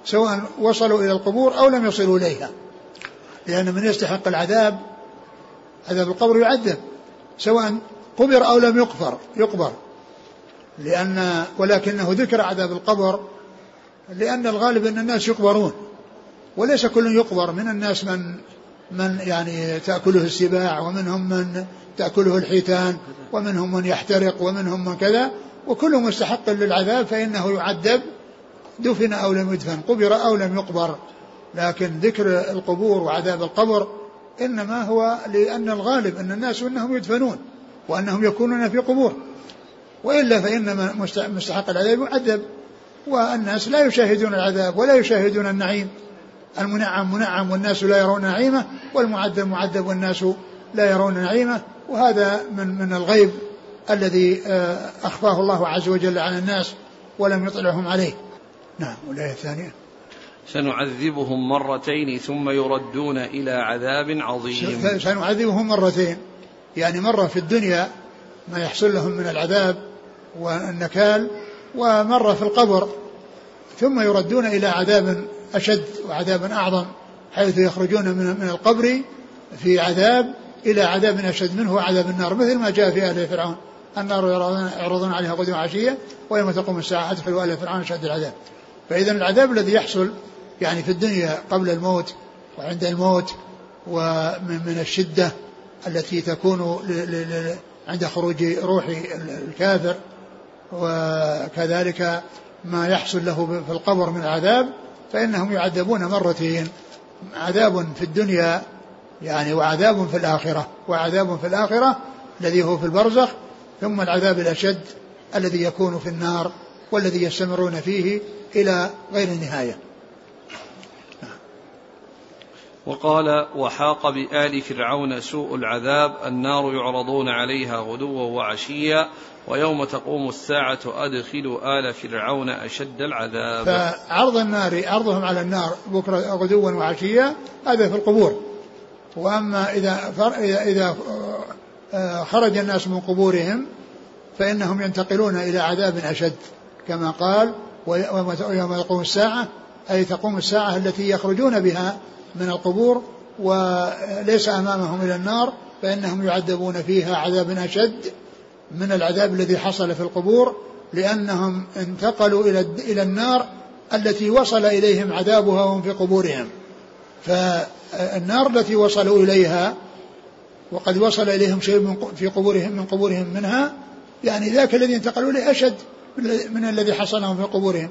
سواء وصلوا إلى القبور أو لم يصلوا إليها. لأن من يستحق العذاب عذاب القبر يعذب. سواء قبر أو لم يقبر يقبر. لأن ولكنه ذكر عذاب القبر لأن الغالب أن الناس يقبرون. وليس كل يقبر من الناس من من يعني تأكله السباع ومنهم من تأكله الحيتان ومنهم من يحترق ومنهم من كذا وكل مستحق للعذاب فإنه يعذب دفن أو لم يدفن قبر أو لم يقبر. لكن ذكر القبور وعذاب القبر إنما هو لأن الغالب أن الناس أنهم يدفنون وأنهم يكونون في قبور. وإلا فإن مستحق العذاب يعذب. والناس لا يشاهدون العذاب ولا يشاهدون النعيم. المنعم منعم والناس لا يرون نعيمه والمعذب معذب والناس لا يرون نعيمه وهذا من من الغيب الذي آه، أخفاه الله عز وجل عن الناس ولم يطلعهم عليه. نعم والآية الثانية. سنعذبهم مرتين ثم يردون إلى عذاب عظيم. سنعذبهم مرتين. يعني مرة في الدنيا ما يحصل لهم من العذاب والنكال ومرة في القبر ثم يردون إلى عذاب أشد وعذاب أعظم حيث يخرجون من من القبر في عذاب إلى عذاب أشد منه عذاب النار مثل ما جاء في أهل فرعون. النار يعرضون عليها غدوة وعشية ويوم تقوم الساعة أدخلوا آل فرعون أشد العذاب. فإذا العذاب الذي يحصل يعني في الدنيا قبل الموت وعند الموت ومن من الشدة التي تكون عند خروج روح الكافر وكذلك ما يحصل له في القبر من العذاب فإنهم يعذبون مرتين عذاب في الدنيا يعني وعذاب في الآخرة وعذاب في الآخرة الذي هو في البرزخ ثم العذاب الأشد الذي يكون في النار والذي يستمرون فيه إلى غير النهاية. وقال وحاق بآل فرعون سوء العذاب النار يعرضون عليها غدوا وعشيا ويوم تقوم الساعة أدخلوا آل فرعون أشد العذاب. فعرض النار عرضهم على النار بكرة غدوا وعشيا هذا في القبور. وأما إذا إذا آه، خرج الناس من قبورهم فإنهم ينتقلون إلى عذاب أشد كما قال ويوم تقوم الساعة أي تقوم الساعة التي يخرجون بها من القبور وليس أمامهم إلى النار فإنهم يعذبون فيها عذاب أشد. من العذاب الذي حصل في القبور لأنهم انتقلوا إلى إلى النار التي وصل إليهم عذابها وهم في قبورهم. فالنار التي وصلوا إليها وقد وصل إليهم شيء في قبورهم من قبورهم منها يعني ذاك الذي انتقلوا إليه أشد من الذي حصل لهم في قبورهم.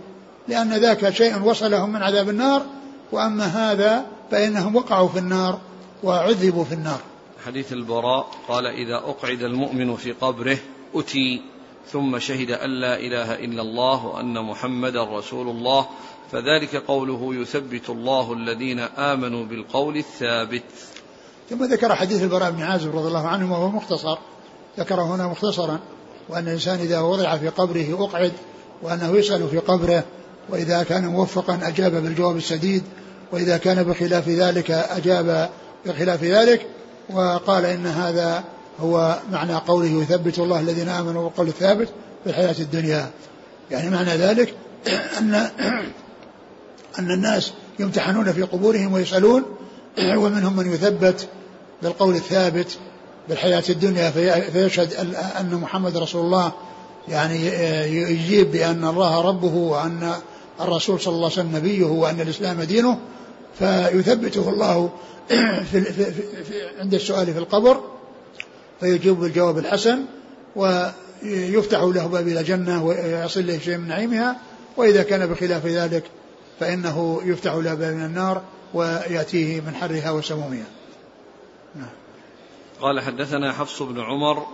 لأن ذاك شيء وصلهم من عذاب النار وأما هذا فإنهم وقعوا في النار وعذبوا في النار. حديث البراء قال إذا أقعد المؤمن في قبره أتي ثم شهد أن لا إله إلا الله وأن محمدا رسول الله فذلك قوله يثبت الله الذين آمنوا بالقول الثابت. ثم ذكر حديث البراء بن عازب رضي الله عنه وهو مختصر. ذكره هنا مختصرا وأن الإنسان إذا وضع في قبره أقعد وأنه يسأل في قبره وإذا كان موفقا أجاب بالجواب السديد وإذا كان بخلاف ذلك أجاب بخلاف ذلك وقال إن هذا هو معنى قوله يثبت الله الذين آمنوا والقول الثابت في الحياة الدنيا. يعني معنى ذلك أن أن الناس يمتحنون في قبورهم ويسألون ومنهم من يثبت بالقول الثابت بالحياة الدنيا فيشهد أن محمد رسول الله. يعني يجيب بأن الله ربه وأن الرسول صلى الله عليه وسلم نبيه وأن الإسلام دينه فيثبته الله في في في عند السؤال في القبر فيجيب بالجواب الحسن ويفتح له باب إلى الجنة ويصل له شيء من نعيمها وإذا كان بخلاف ذلك فإنه يفتح له باب من النار ويأتيه من حرها وسمومها نعم. قال حدثنا حفص بن عمر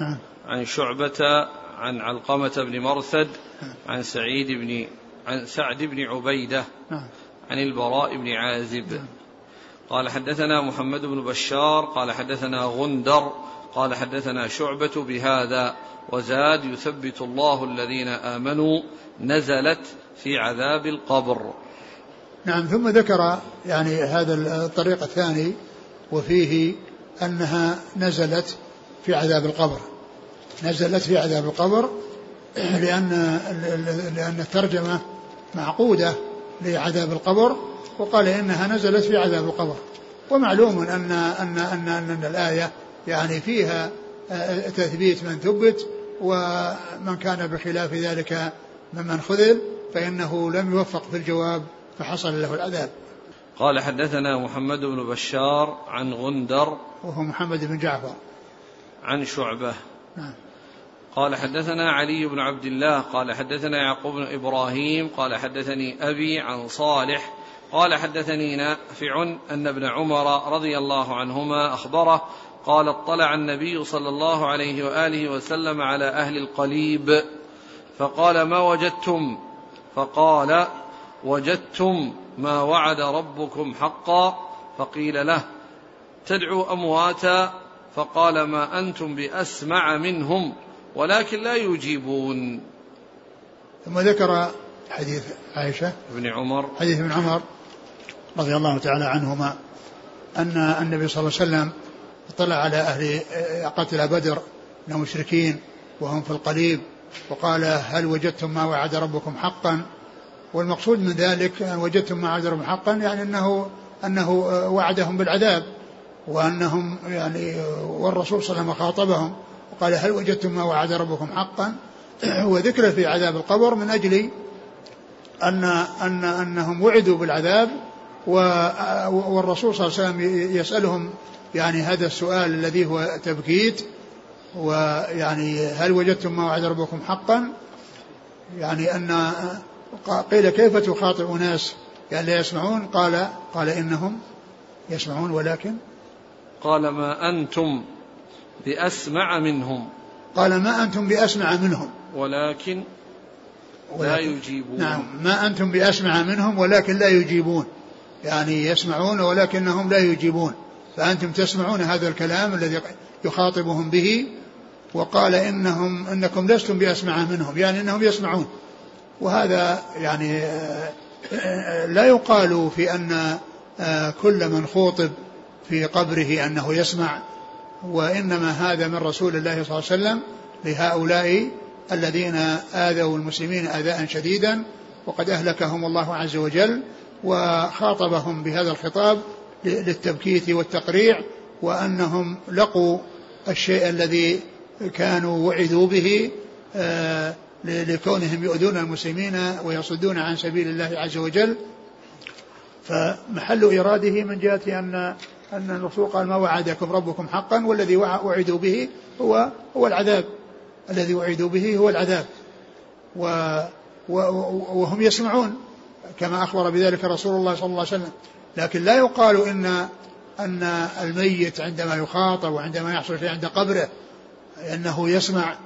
نعم. عن شعبة عن علقمة بن مرثد نعم. عن سعيد بن عن سعد بن عبيدة نعم. عن البراء بن عازب نعم. قال حدثنا محمد بن بشار قال حدثنا غندر قال حدثنا شعبة بهذا وزاد يثبت الله الذين آمنوا نزلت في عذاب القبر. نعم ثم ذكر يعني هذا الطريق الثاني وفيه أنها نزلت في عذاب القبر. نزلت في عذاب القبر لأن لأن الترجمة معقودة لعذاب القبر وقال إنها نزلت في عذاب القبر. ومعلوم أن أن أن, أن الآية يعني فيها تثبيت من ثبت ومن كان بخلاف ذلك ممن خذل فإنه لم يوفق في الجواب فحصل له العذاب. قال حدثنا محمد بن بشار عن غندر وهو محمد بن جعفر. عن شعبة. نعم. قال حدثنا علي بن عبد الله قال حدثنا يعقوب بن إبراهيم قال حدثني أبي عن صالح قال حدثني نافع أن ابن عمر رضي الله عنهما أخبره قال اطلع النبي صلى الله عليه وآله وسلم على أهل القليب فقال ما وجدتم؟ فقال وجدتم ما وعد ربكم حقا فقيل له تدعو أمواتا فقال ما أنتم بأسمع منهم؟ ولكن لا يجيبون. ثم ذكر حديث عائشة ابن عمر. حديث ابن عمر رضي الله تعالى عنهما أن النبي صلى الله عليه وسلم اطلع على أهل قتل بدر من المشركين وهم في القليب وقال هل وجدتم ما وعد ربكم حقا؟ والمقصود من ذلك وجدتم ما وعد ربكم حقا يعني أنه أنه وعدهم بالعذاب وأنهم يعني والرسول صلى الله عليه وسلم خاطبهم وقال هل وجدتم ما وعد ربكم حقا؟ وذكر في عذاب القبر من أجل أن أن أنهم وعدوا بالعذاب والرسول صلى الله عليه وسلم يسألهم يعني هذا السؤال الذي هو تبكيت ويعني هل وجدتم ما وعد ربكم حقا؟ يعني أن قيل كيف تخاطب ناس؟ يعني لا يسمعون؟ قال قال إنهم يسمعون ولكن قال ما أنتم بأسمع منهم. قال ما أنتم بأسمع منهم. ولكن لا يجيبون. نعم. ما أنتم بأسمع منهم ولكن لا يجيبون. يعني يسمعون ولكنهم لا يجيبون. فأنتم تسمعون هذا الكلام الذي يخاطبهم به وقال إنهم إنكم لستم بأسمع منهم. يعني إنهم يسمعون. وهذا يعني لا يقال في أن كل من خوطب في قبره أنه يسمع. وإنما هذا من رسول الله صلى الله عليه وسلم لهؤلاء الذين آذوا المسلمين آذاء شديدا وقد أهلكهم الله عز وجل وخاطبهم بهذا الخطاب للتبكيت والتقريع وأنهم لقوا الشيء الذي كانوا وعدوا به آه، لكونهم يؤذون المسلمين ويصدون عن سبيل الله عز وجل. فمحل إراده من جهة أن أن الرسول قال ما وعدكم ربكم حقا والذي وعدوا به هو هو العذاب. الذي وعدوا به هو العذاب. و وهم يسمعون كما أخبر بذلك رسول الله صلى الله عليه وسلم. لكن لا يقال إن أن الميت عندما يخاطب وعندما يحصل شيء عند قبره أنه يسمع.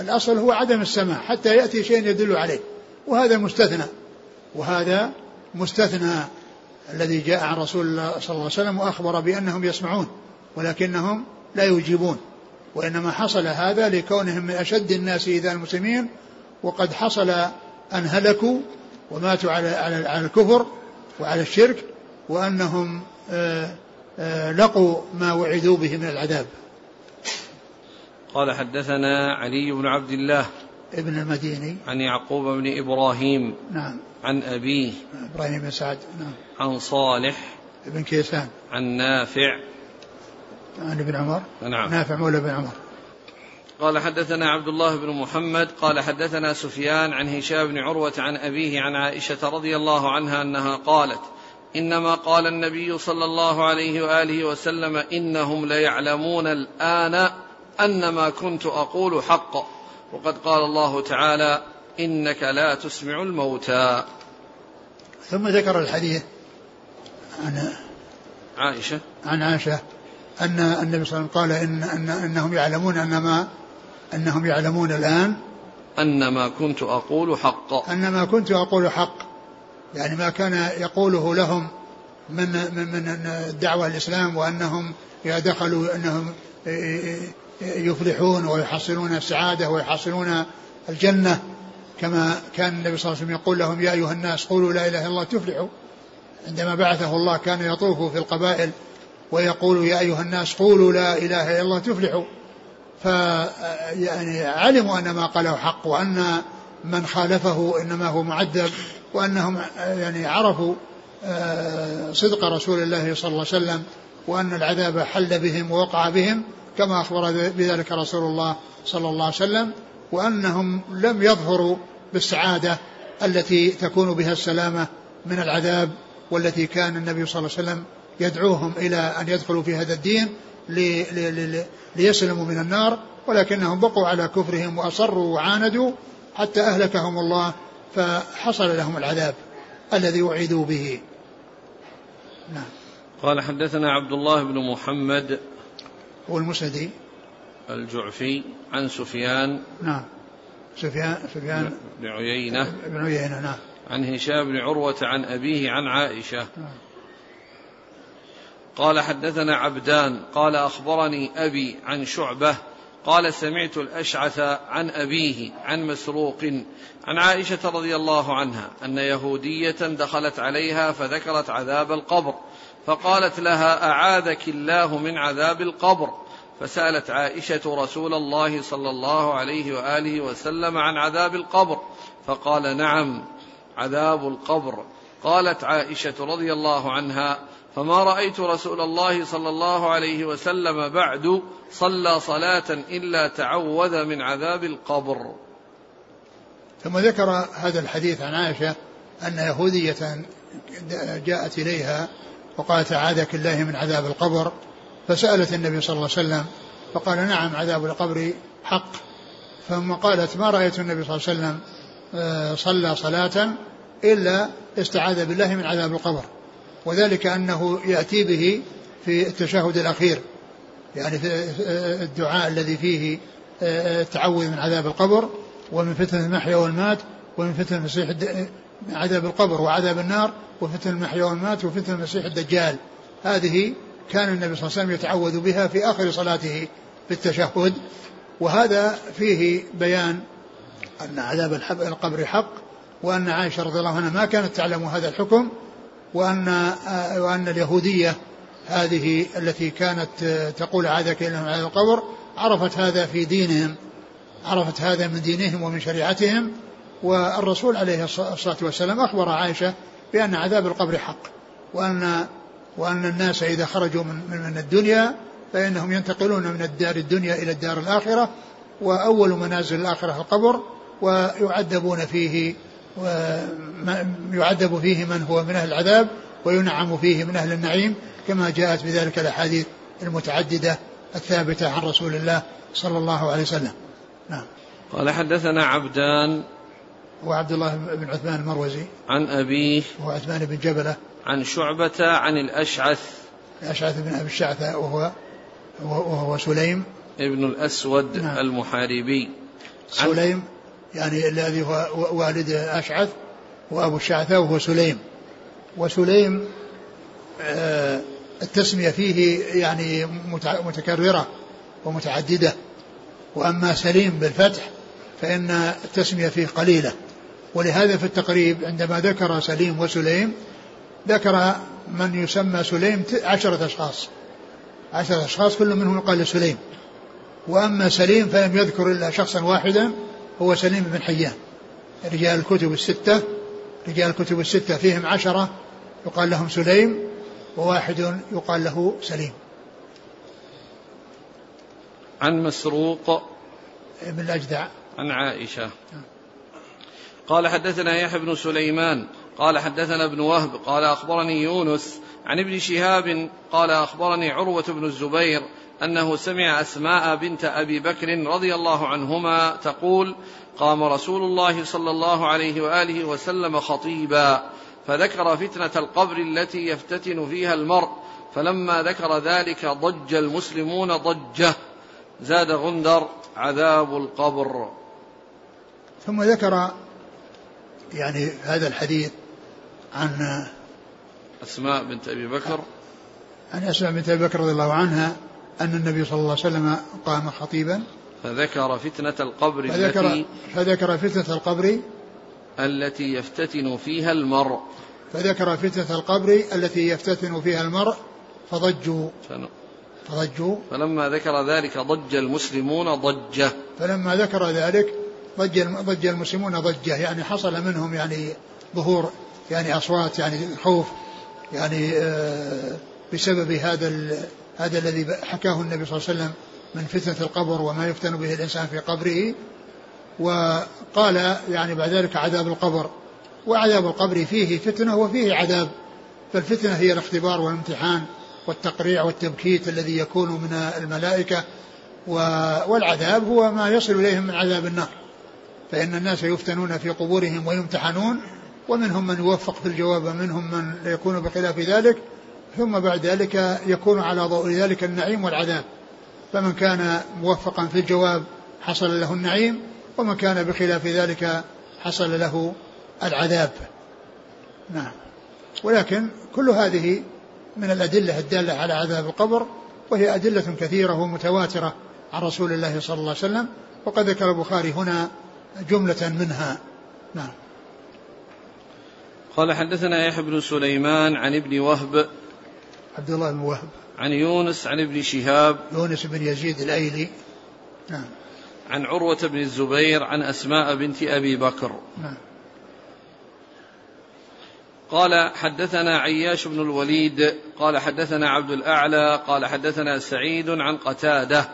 الأصل هو عدم السماع حتى يأتي شيء يدل عليه. وهذا مستثنى. وهذا مستثنى. الذي جاء عن رسول الله صلى الله عليه وسلم وأخبر بأنهم يسمعون ولكنهم لا يجيبون. وإنما حصل هذا لكونهم من أشد الناس إذا المسلمين وقد حصل أن هلكوا وماتوا على على الكفر وعلى الشرك وأنهم آه، آه، لقوا ما وعدوا به من العذاب. قال حدثنا علي بن عبد الله ابن المديني. عن يعقوب بن إبراهيم نعم. عن أبيه. إبراهيم بن سعد نعم. عن صالح. بن كيسان. عن نافع. عن ابن عمر. نعم. نافع مولى بن عمر. قال حدثنا عبد الله بن محمد قال حدثنا سفيان عن هشام بن عروة عن أبيه عن عائشة رضي الله عنها أنها قالت إنما قال النبي صلى الله عليه وآله وسلم إنهم ليعلمون الآن أن ما كنت أقول حق. وقد قال الله تعالى إنك لا تسمع الموتى. ثم ذكر الحديث عن عائشة. عن عائشة أن النبي صلى الله عليه وسلم قال إن, أن أنهم يعلمون أن ما أنهم يعلمون الآن أن ما كنت أقول حق. أن ما كنت أقول حق. يعني ما كان يقوله لهم من من من الدعوة الإسلام وأنهم إذا دخلوا أنهم يفلحون ويحصلون السعادة ويحصلون الجنة. كما كان النبي صلى الله عليه وسلم يقول لهم يا أيها الناس قولوا لا إله إلا الله تفلحوا. عندما بعثه الله كان يطوف في القبائل ويقول يا أيها الناس قولوا لا إله إلا الله تفلحوا. ف يعني علموا أن ما قاله حق وأن من خالفه إنما هو معذب وأنهم يعني عرفوا آه، صدق رسول الله صلى الله عليه وسلم وأن العذاب حل بهم ووقع بهم كما أخبر بذلك رسول الله صلى الله عليه وسلم وأنهم لم يظهروا بالسعادة التي تكون بها السلامة من العذاب والتي كان النبي صلى الله عليه وسلم يدعوهم إلى أن يدخلوا في هذا الدين ليسلموا من النار ولكنهم بقوا على كفرهم وأصروا وعاندوا حتى أهلكهم الله فحصل لهم العذاب الذي وعدوا به. نعم. قال حدثنا عبد الله بن محمد هو المسندي الجعفي عن سفيان نعم. سفيان سفيان بن عيينة بن عيينة نعم. عن هشام بن عروة عن أبيه عن عائشة. نعم. قال حدثنا عبدان قال أخبرني أبي عن شعبة قال سمعت الأشعث عن أبيه عن مسروق عن عائشة رضي الله عنها أن يهودية دخلت عليها فذكرت عذاب القبر فقالت لها أعاذك الله من عذاب القبر؟ فسألت عائشة رسول الله صلى الله عليه وآله وسلم عن عذاب القبر فقال نعم عذاب القبر. قالت عائشة رضي الله عنها فما رأيت رسول الله صلى الله عليه وسلم بعد صلى صلاة إلا تعوذ من عذاب القبر. ثم ذكر هذا الحديث عن عائشة أن يهودية جاءت إليها وقالت أعاذك الله من عذاب القبر. فسألت النبي صلى الله عليه وسلم فقال نعم عذاب القبر حق. ثم قالت ما رأيت النبي صلى الله عليه وسلم آه، صلى صلاة إلا استعاذ بالله من عذاب القبر. وذلك أنه يأتي به في التشهد الأخير يعني في الدعاء الذي فيه التعوذ من عذاب القبر ومن فتنة المحيا والمات ومن فتنة المسيح عذاب القبر وعذاب النار وفتنة المحيا والمات وفتنة المسيح الدجال. هذه كان النبي صلى الله عليه وسلم يتعوذ بها في آخر صلاته في التشهد وهذا فيه بيان أن عذاب القبر حق وأن عائشة رضي الله عنها ما كانت تعلم هذا الحكم وأن وأن اليهودية هذه التي كانت تقول عادك إلى على القبر عرفت هذا في دينهم عرفت هذا من دينهم ومن شريعتهم والرسول عليه الصلاة والسلام أخبر عائشة بأن عذاب القبر حق وأن وأن الناس إذا خرجوا من, من الدنيا فإنهم ينتقلون من الدار الدنيا إلى الدار الآخرة وأول منازل الآخرة القبر ويعذبون فيه ويعذب فيه من هو من أهل العذاب وينعم فيه من أهل النعيم كما جاءت بذلك الأحاديث المتعددة الثابتة عن رسول الله صلى الله عليه وسلم. نعم. قال حدثنا عبدان وعبد الله بن عثمان المروزي. عن أبيه وعثمان بن جبلة. عن شعبة عن الأشعث. الأشعث بن أبي الشعثة وهو وهو سليم. ابن الأسود نعم. المحاربي. سليم يعني الذي هو والد أشعث وأبو الشعثاء وهو سليم. وسليم آه، التسمية فيه يعني متكررة ومتعددة. وأما سليم بالفتح فإن التسمية فيه قليلة. ولهذا في التقريب عندما ذكر سليم وسليم ذكر من يسمى سليم عشرة أشخاص. عشرة أشخاص كل منهم يقال سليم وأما سليم فلم يذكر إلا شخصا واحدا هو سليم بن حيان. رجال الكتب الستة رجال الكتب الستة فيهم عشرة يقال لهم سليم وواحد يقال له سليم. عن مسروق بن الأجدع. عن عائشة. قال حدثنا يحيى بن سليمان قال حدثنا ابن وهب قال أخبرني يونس عن ابن شهاب قال أخبرني عروة بن الزبير أنه سمع أسماء بنت أبي بكر رضي الله عنهما تقول قام رسول الله صلى الله عليه وآله وسلم خطيبا فذكر فتنة القبر التي يفتتن فيها المرء فلما ذكر ذلك ضج المسلمون ضجة زاد غندر عذاب القبر. ثم ذكر يعني هذا الحديث عن أسماء بنت أبي بكر. عن أسماء بنت أبي بكر رضي الله عنها أن النبي صلى الله عليه وسلم قام خطيبا. فذكر فتنة القبر فذكر التي فذكر فتنة القبر التي يفتتن فيها المرء. فذكر فتنة القبر التي يفتتن فيها المرء فضجوا. فضجوا. فلما ذكر ذلك ضج المسلمون ضجة. فلما ذكر ذلك ضج ضج المسلمون ضجة يعني حصل منهم يعني ظهور يعني أصوات يعني خوف يعني آه، بسبب هذا هذا الذي حكاه النبي صلى الله عليه وسلم من فتنة القبر وما يفتن به الإنسان في قبره. وقال يعني بعد ذلك عذاب القبر. وعذاب القبر فيه فتنة وفيه عذاب. فالفتنة هي الاختبار والامتحان والتقريع والتبكيت الذي يكون من الملائكة. و- والعذاب هو ما يصل اليهم من عذاب النار. فإن الناس يفتنون في قبورهم ويمتحنون. ومنهم من يوفق في الجواب ومنهم من يكون بخلاف ذلك ثم بعد ذلك يكون على ضوء ذلك النعيم والعذاب. فمن كان موفقا في الجواب حصل له النعيم ومن كان بخلاف ذلك حصل له العذاب. نعم. ولكن كل هذه من الأدلة الدالة على عذاب القبر وهي أدلة كثيرة ومتواترة عن رسول الله صلى الله عليه وسلم وقد ذكر البخاري هنا جملة منها. نعم. قال حدثنا يحيى بن سليمان عن ابن وهب عبد الله بن وهب. عن يونس عن ابن شهاب يونس بن يزيد الأيلي. نعم. عن عروة بن الزبير عن أسماء بنت أبي بكر. نعم. قال حدثنا عياش بن الوليد قال حدثنا عبد الأعلى قال حدثنا سعيد عن قتادة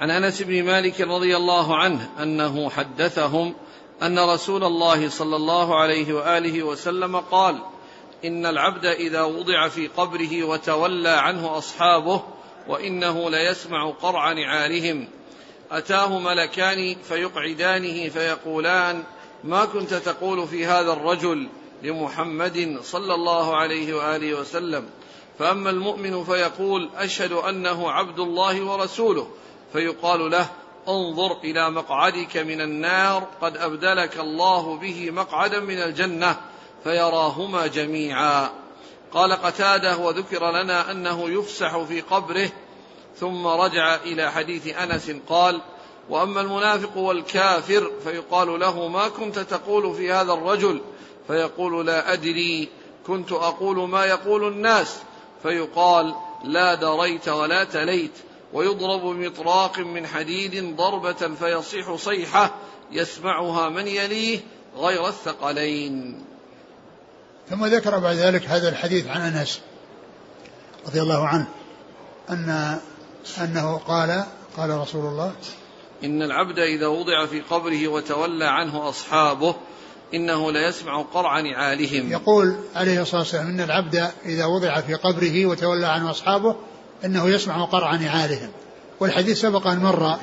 عن أنس بن مالك رضي الله عنه أنه حدثهم أن رسول الله صلى الله عليه وآله وسلم قال إن العبد إذا وضع في قبره وتولى عنه أصحابه وإنه ليسمع قرع نعالهم. أتاه ملكان فيقعدانه فيقولان ما كنت تقول في هذا الرجل لمحمد صلى الله عليه وآله وسلم؟ فأما المؤمن فيقول أشهد أنه عبد الله ورسوله. فيقال له انظر إلى مقعدك من النار قد أبدلك الله به مقعدا من الجنة فيراهما جميعا. قال قتادة وذكر لنا أنه يفسح في قبره ثم رجع إلى حديث أنس قال وأما المنافق والكافر فيقال له ما كنت تقول في هذا الرجل؟ فيقول لا أدري كنت أقول ما يقول الناس. فيقال لا دريت ولا تليت. ويضرب بمطراق من حديد ضربة فيصيح صيحة يسمعها من يليه غير الثقلين. ثم ذكر بعد ذلك هذا الحديث عن أنس رضي الله عنه أن أنه قال قال رسول الله إن العبد إذا وضع في قبره وتولى عنه أصحابه إنه ليسمع قرع نعالهم. يقول عليه الصلاة والسلام إن العبد إذا وضع في قبره وتولى عنه أصحابه أنه يسمع قرع نعالهم. والحديث سبق أن مر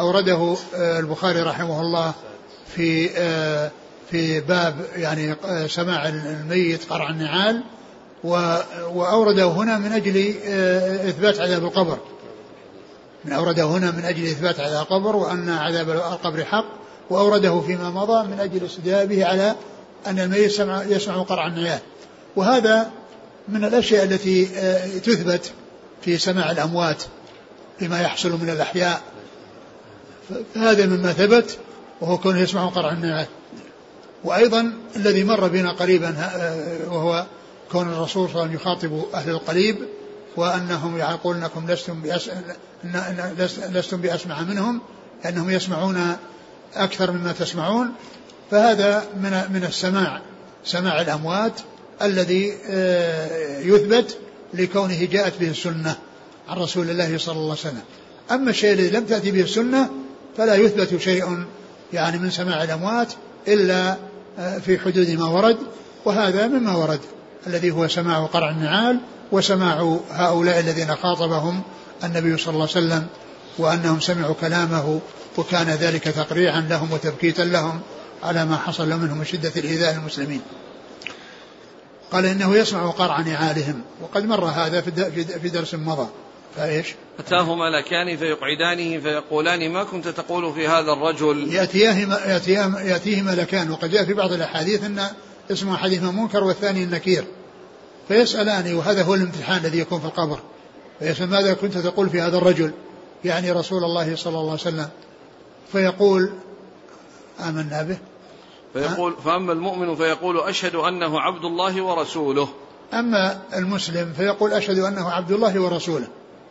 أورده آه، البخاري رحمه الله في آه، في باب يعني آه، سماع الميت قرع النعال و- وأورده هنا من أجل آه، إثبات عذاب القبر. من أورده هنا من أجل إثبات عذاب القبر وأن عذاب القبر حق وأورده فيما مضى من أجل استدلال به على أن الميت يسمع, قرع النيال وهذا من الأشياء التي تثبت في سماع الأموات فيما يحصل من الأحياء فهذا مما ثبت وهو كونه يسمع قرع النيال وأيضا الذي مر بنا قريبا آه، وهو كون الرسول صلى الله عليه وسلم يخاطب أهل القليب وأنهم يقول أنكم لستم. لستم بأسمع منهم أنهم يسمعون أكثر مما تسمعون فهذا من من السماع سماع الأموات الذي آه، يثبت لكونه جاءت به السنة عن رسول الله صلى الله عليه وسلم. أما الشيء الذي لم تأتي به السنة فلا يثبت شيء يعني من سماع الأموات إلا آه، في حدود ما ورد وهذا مما ورد الذي هو سماع قرع النعال وسماع هؤلاء الذين خاطبهم النبي صلى الله عليه وسلم وأنهم سمعوا كلامه وكان ذلك تقريعا لهم وتبكيتا لهم على ما حصل منهم من شدة الإيذاء المسلمين قال إنه يسمع قرع نعالهم. وقد مر هذا في درس مضى. فإيش؟ أتاه ملكان فيقعدانه فيقولان ما كنت تقول في هذا الرجل؟ يأتيه, يأتيه, يأتيه ملكان وقد جاء في بعض الأحاديث أن اسمه حديث منكر والثاني النكير. فيسألان وهذا هو الامتحان الذي يكون في القبر. فيسأل ماذا كنت تقول في هذا الرجل؟ يعني رسول الله صلى الله عليه وسلم. فيقول آمنا به. فيقول فأما المؤمن فيقول أشهد أنه عبد الله ورسوله. أما المسلم فيقول أشهد أنه عبد الله ورسوله.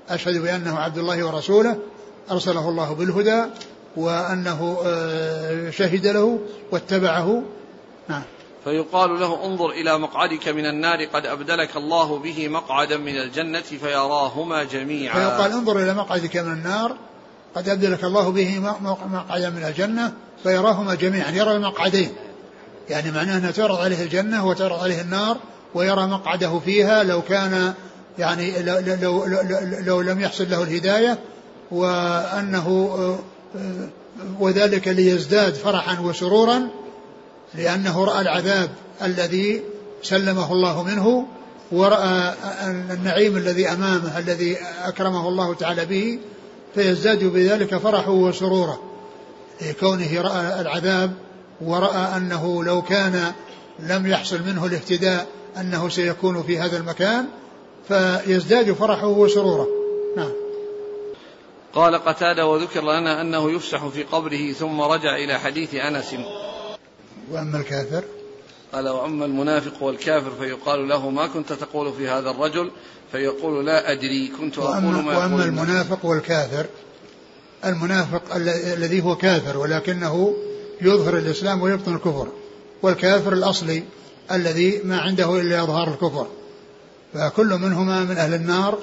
أشهد بأنه عبد الله ورسوله أرسله الله بالهدى وأنه آه، شهد له واتبعه. نعم. فيقال له انظر إلى مقعدك من النار قد أبدلك الله به مقعدا من الجنة فيراهما جميعا. فيقال انظر إلى مقعدك من النار قد أبدلك الله به مقعدا من الجنة فيراهما جميعا يرى المقعدين. يعني معناه أنه تعرض عليه الجنة وتعرض عليه النار ويرى مقعده فيها لو كان يعني لو, لو, لو, لو لم يحصل له الهداية وأنه وذلك ليزداد فرحا وسرورا لأنه رأى العذاب الذي سلمه الله منه ورأى النعيم الذي أمامه الذي أكرمه الله تعالى به فيزداد بذلك فرحه وسروره لكونه رأى العذاب ورأى أنه لو كان لم يحصل منه الاهتداء أنه سيكون في هذا المكان فيزداد فرحه وسروره. نعم. قال قتادة وذكر لنا أنه يفسح في قبره ثم رجع إلى حديث أنس. وأما الكافر؟ قال وأما المنافق والكافر فيقال له ما كنت تقول في هذا الرجل؟ فيقول لا أدري كنت أقول ما وأما, وأما المنافق والكافر المنافق الذي هو كافر ولكنه يظهر الإسلام ويبطن الكفر والكافر الأصلي الذي ما عنده إلا إظهار الكفر. فكل منهما من أهل النار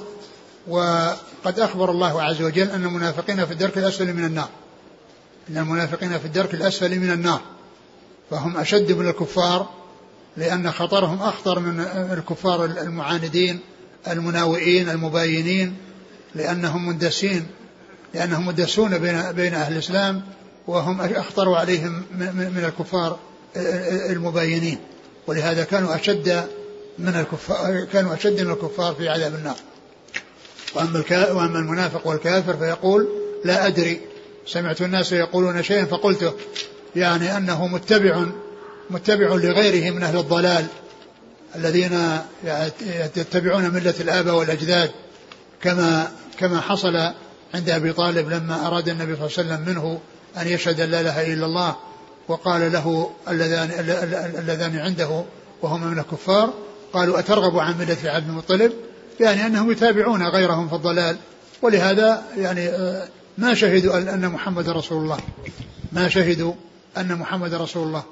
وقد أخبر الله عز وجل أن المنافقين في الدرك الأسفل من النار. أن المنافقين في الدرك الأسفل من النار. فهم أشد من الكفار لأن خطرهم أخطر من الكفار المعاندين المناوئين المباينين لأنهم مندسين لأنهم مدسون بين بين أهل الإسلام وهم أخطر عليهم من الكفار المباينين. ولهذا كانوا أشد من الكفار كانوا أشد من الكفار في عذاب النار. وأما, وأما المنافق والكافر فيقول لا أدري. سمعت الناس يقولون شيئا فقلته يعني أنه متبع متبع لغيره من أهل الضلال. الذين يتبعون ملة الآباء والأجداد كما كما حصل عند أبي طالب لما أراد النبي صلى الله عليه وسلم منه أن يشهد أن لا إله إلا الله وقال له اللذان اللذان عنده وهما من الكفار قالوا أترغب عن ملة عبد المطلب؟ يعني أنهم يتابعون غيرهم في الضلال. ولهذا يعني آه، ما شهدوا أن محمد رسول الله. ما شهدوا أن محمد رسول الله.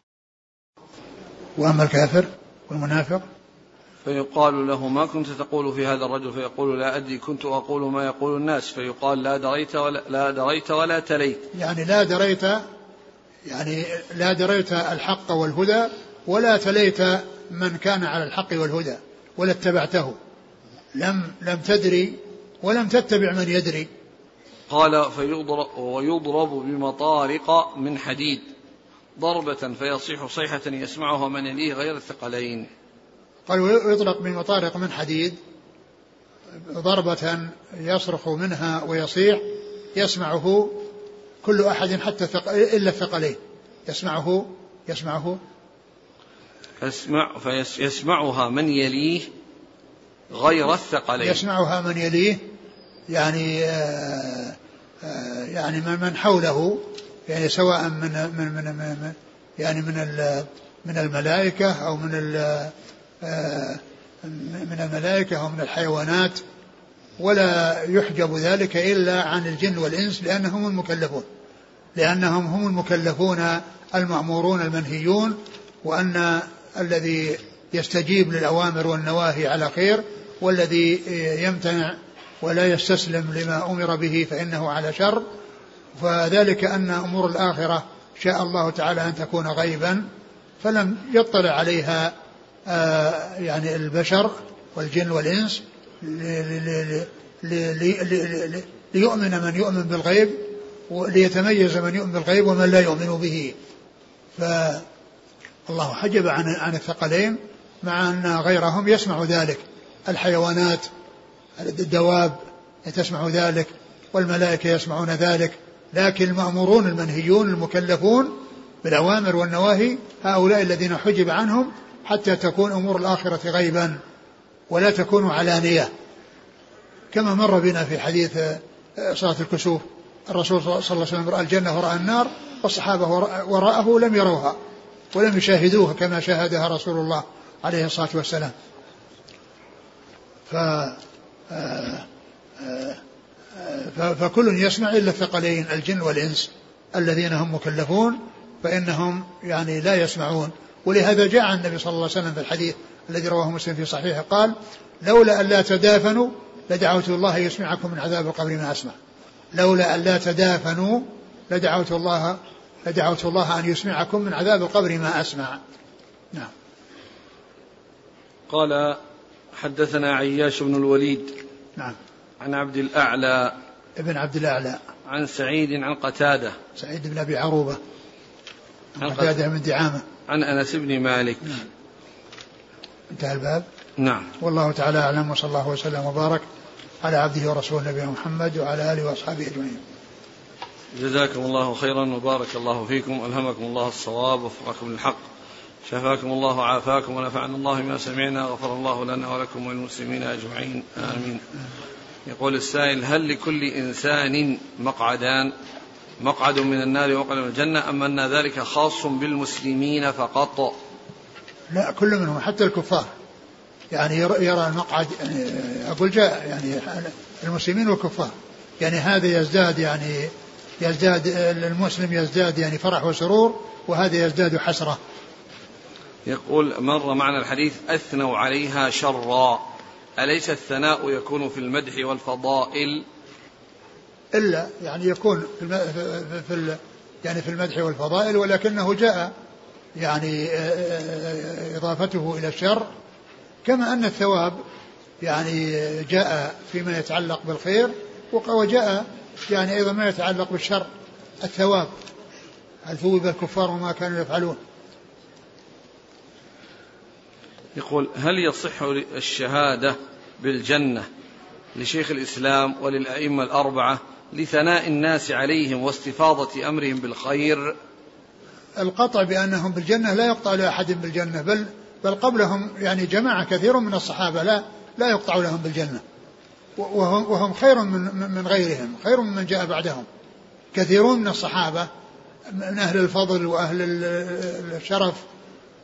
وأما الكافر؟ والمنافق؟ فيقال له ما كنت تقول في هذا الرجل فيقول لا أدري كنت أقول ما يقول الناس. فيقال لا دريت ولا لا دريت ولا تليت. يعني لا دريت يعني لا دريت الحق والهدى ولا تليت من كان على الحق والهدى ولا اتبعته. لم لم تدري ولم تتبع من يدري. قال فيضرب ويضرب بمطارق من حديد. ضربة فيصيح صيحة يسمعها من يليه غير الثقلين. قال ويطلق بمطارق من حديد ضربة يصرخ منها ويصيح يسمعه كل أحد حتى إلا الثقلين. يسمعه يسمعه. يسمع فيسمعها من يليه غير الثقلين. يسمعها من يليه يعني آه، آه، يعني من حوله. يعني سواء من من من, من يعني من من الملائكة أو من من الملائكة أو من الحيوانات ولا يحجب ذلك إلا عن الجن والإنس لأنهم المكلفون لأنهم هم المكلفون المأمورون المنهيون وأن الذي يستجيب للأوامر والنواهي على خير والذي يمتنع ولا يستسلم لما أمر به فإنه على شر. فذلك أن أمور الآخرة شاء الله تعالى أن تكون غيبا فلم يطلع عليها آه، يعني البشر والجن والإنس ليؤمن من يؤمن بالغيب وليتميز من يؤمن بالغيب ومن لا يؤمن به فالله حجب عن عن الثقلين مع أن غيرهم يسمع ذلك الحيوانات الدواب تسمع ذلك والملائكة يسمعون ذلك لكن المأمورون المنهيون المكلفون بالأوامر والنواهي هؤلاء الذين حجب عنهم حتى تكون أمور الآخرة غيبا ولا تكون علانية. كما مر بنا في حديث صلاة الكسوف. الرسول صلى الله عليه وسلم رأى الجنة ورأى النار والصحابة وراءه لم يروها ولم يشاهدوها كما شاهدها رسول الله عليه الصلاة والسلام. ف آه، آه، فكل يسمع إلا الثقلين الجن والإنس الذين هم مكلفون فإنهم يعني لا يسمعون. ولهذا جاء النبي صلى الله عليه وسلم في الحديث الذي رواه مسلم في صحيحه قال لولا أن لا تدافنوا لدعوت الله يسمعكم من عذاب القبر ما أسمع. لولا أن لا تدافنوا لدعوت الله لدعوت الله أن يسمعكم من عذاب القبر ما أسمع. نعم. قال حدثنا عياش بن الوليد. نعم. عن عبد الأعلى. ابن عبد الأعلى. عن سعيد عن قتادة. سعيد بن أبي عروبة. عن قتادة من دعامة. عن أنس بن مالك. نعم. انتهى الباب. نعم. والله تعالى أعلم وصلى الله وسلم وبارك على عبده ورسوله نبينا محمد وعلى آله وأصحابه أجمعين. جزاكم الله خيرا وبارك الله فيكم. ألهمكم الله الصواب ووفقكم للحق. شفاكم الله وعافاكم ونفعنا الله ما سمعنا غفر الله لنا ولكم وللمسلمين أجمعين. آمين. يقول السائل هل لكل إنسان مقعدان؟ مقعد من النار ومقعد من الجنة أم أن ذلك خاص بالمسلمين فقط؟ لا كل منهم حتى الكفار. يعني يرى المقعد يعني أقول جاء يعني المسلمين والكفار. يعني هذا يزداد يعني يزداد المسلم يزداد يعني فرح وسرور وهذا يزداد حسرة. يقول مر معنا الحديث أثنوا عليها شرا. أليس الثناء يكون في المدح والفضائل؟ إلا يعني يكون في, في, يعني في المدح والفضائل ولكنه جاء يعني آه، آه، إضافته إلى الشر كما أن الثواب يعني جاء فيما يتعلق بالخير وجاء يعني أيضا ما يتعلق بالشر الثواب هل ثوب الكفار وما كانوا يفعلون. يقول هل يصح الشهادة بالجنة لشيخ الإسلام وللأئمة الأربعة لثناء الناس عليهم واستفاضة أمرهم بالخير؟ القطع بأنهم بالجنة لا يقطع لأحد بالجنة بل بل قبلهم يعني جماعة كثير من الصحابة لا لا يقطع لهم بالجنة. وهم, وهم خير من من غيرهم خير من جاء بعدهم. كثيرون من الصحابة من أهل الفضل وأهل الشرف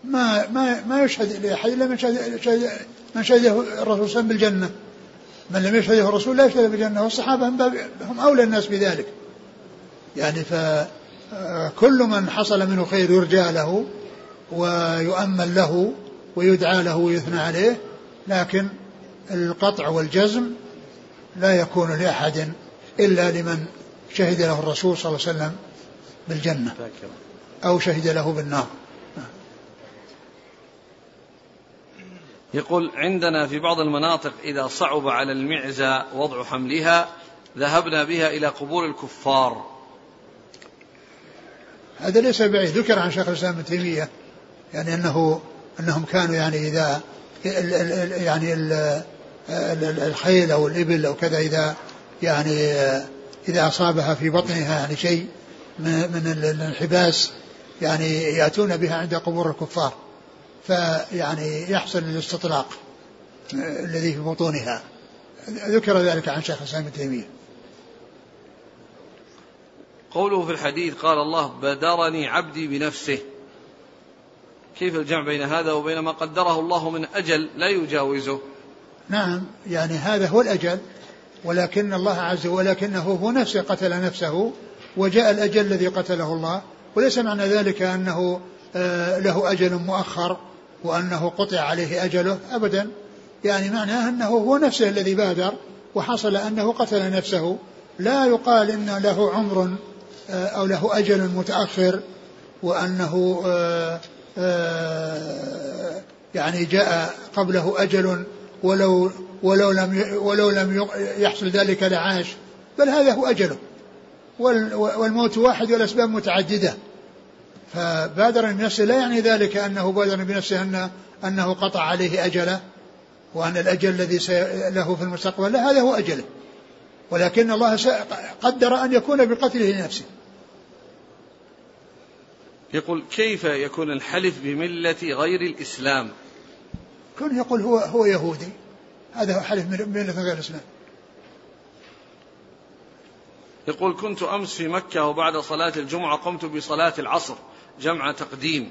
ما ما ما يشهد لأحد إلا من شهد, شهد من شهده الرسول صلى الله عليه وسلم بالجنة. من لم يشهده الرسول لا يشهد بالجنة والصحابة هم أولى الناس بذلك. يعني فكل من حصل منه خير يرجى له ويؤمل له ويدعى له ويثنى عليه لكن القطع والجزم لا يكون لأحد إلا لمن شهد له الرسول صلى الله عليه وسلم بالجنة أو شهد له بالنار. يقول عندنا في بعض المناطق إذا صعب على المعزة وضع حملها ذهبنا بها إلى قبور الكفار. هذا ليس بعيد. ذكر عن شيخ الإسلام ابن تيمية يعني أنه أنهم كانوا يعني إذا يعني الخيل أو الإبل أو كذا إذا يعني إذا أصابها في بطنها يعني شيء من الانحباس يعني يأتون بها عند قبور الكفار. فيعني يحصل الاستطلاق الذي في بطونها. ذكر ذلك عن شيخ الإسلام ابن تيمية. قوله في الحديث قال الله بدرني عبدي بنفسه. كيف الجمع بين هذا وبين ما قدره الله من أجل لا يجاوزه؟ نعم يعني هذا هو الأجل ولكن الله عز وجل ولكنه هو نفسه قتل نفسه وجاء الأجل الذي قتله الله وليس معنى ذلك أنه آه، له أجل مؤخر. وأنه قطع عليه أجله أبدا. يعني معناه أنه هو نفسه الذي بادر وحصل أنه قتل نفسه. لا يقال إن له عمر آه، أو له أجل متأخر وأنه آه، يعني جاء قبله أجل ولو ولو لم ولو لم يحصل ذلك لعاش. بل هذا هو أجله. والموت واحد والأسباب متعددة. فبادر بنفسه لا يعني ذلك أنه بادر بنفسه أن أنه قطع عليه أجله وأن الأجل الذي له في المستقبل لا هذا هو أجله. ولكن الله قدر أن يكون بقتله لنفسه. يقول كيف يكون الحلف بملة غير الإسلام؟ كونه يقول هو هو يهودي. هذا هو حلف ملة غير الإسلام. يقول كنت أمس في مكة وبعد صلاة الجمعة قمت بصلاة العصر. جمع تقديم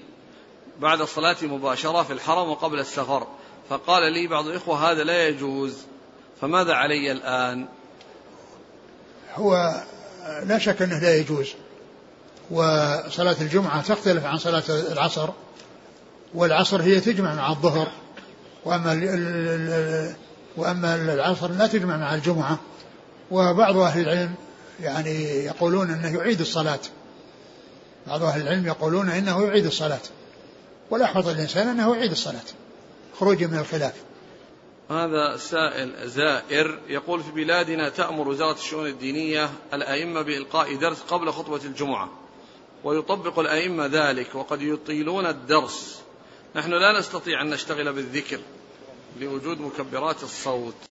بعد الصلاة مباشرة في الحرم وقبل السفر. فقال لي بعض الإخوة هذا لا يجوز فماذا علي الآن؟ هو لا شك أنه لا يجوز وصلاة الجمعة تختلف عن صلاة العصر والعصر هي تجمع مع الظهر وأما وأما العصر لا تجمع مع الجمعة. وبعض أهل العلم يعني يقولون أنه يعيد الصلاة. بعض أهل العلم يقولون إنه يعيد الصلاة. والأحوط الإنسان أنه يعيد الصلاة. خروجا من الخلاف. هذا سائل زائر يقول في بلادنا تأمر وزارة الشؤون الدينية الأئمة بإلقاء درس قبل خطبة الجمعة. ويطبق الأئمة ذلك وقد يطيلون الدرس. نحن لا نستطيع أن نشتغل بالذكر لوجود مكبرات الصوت.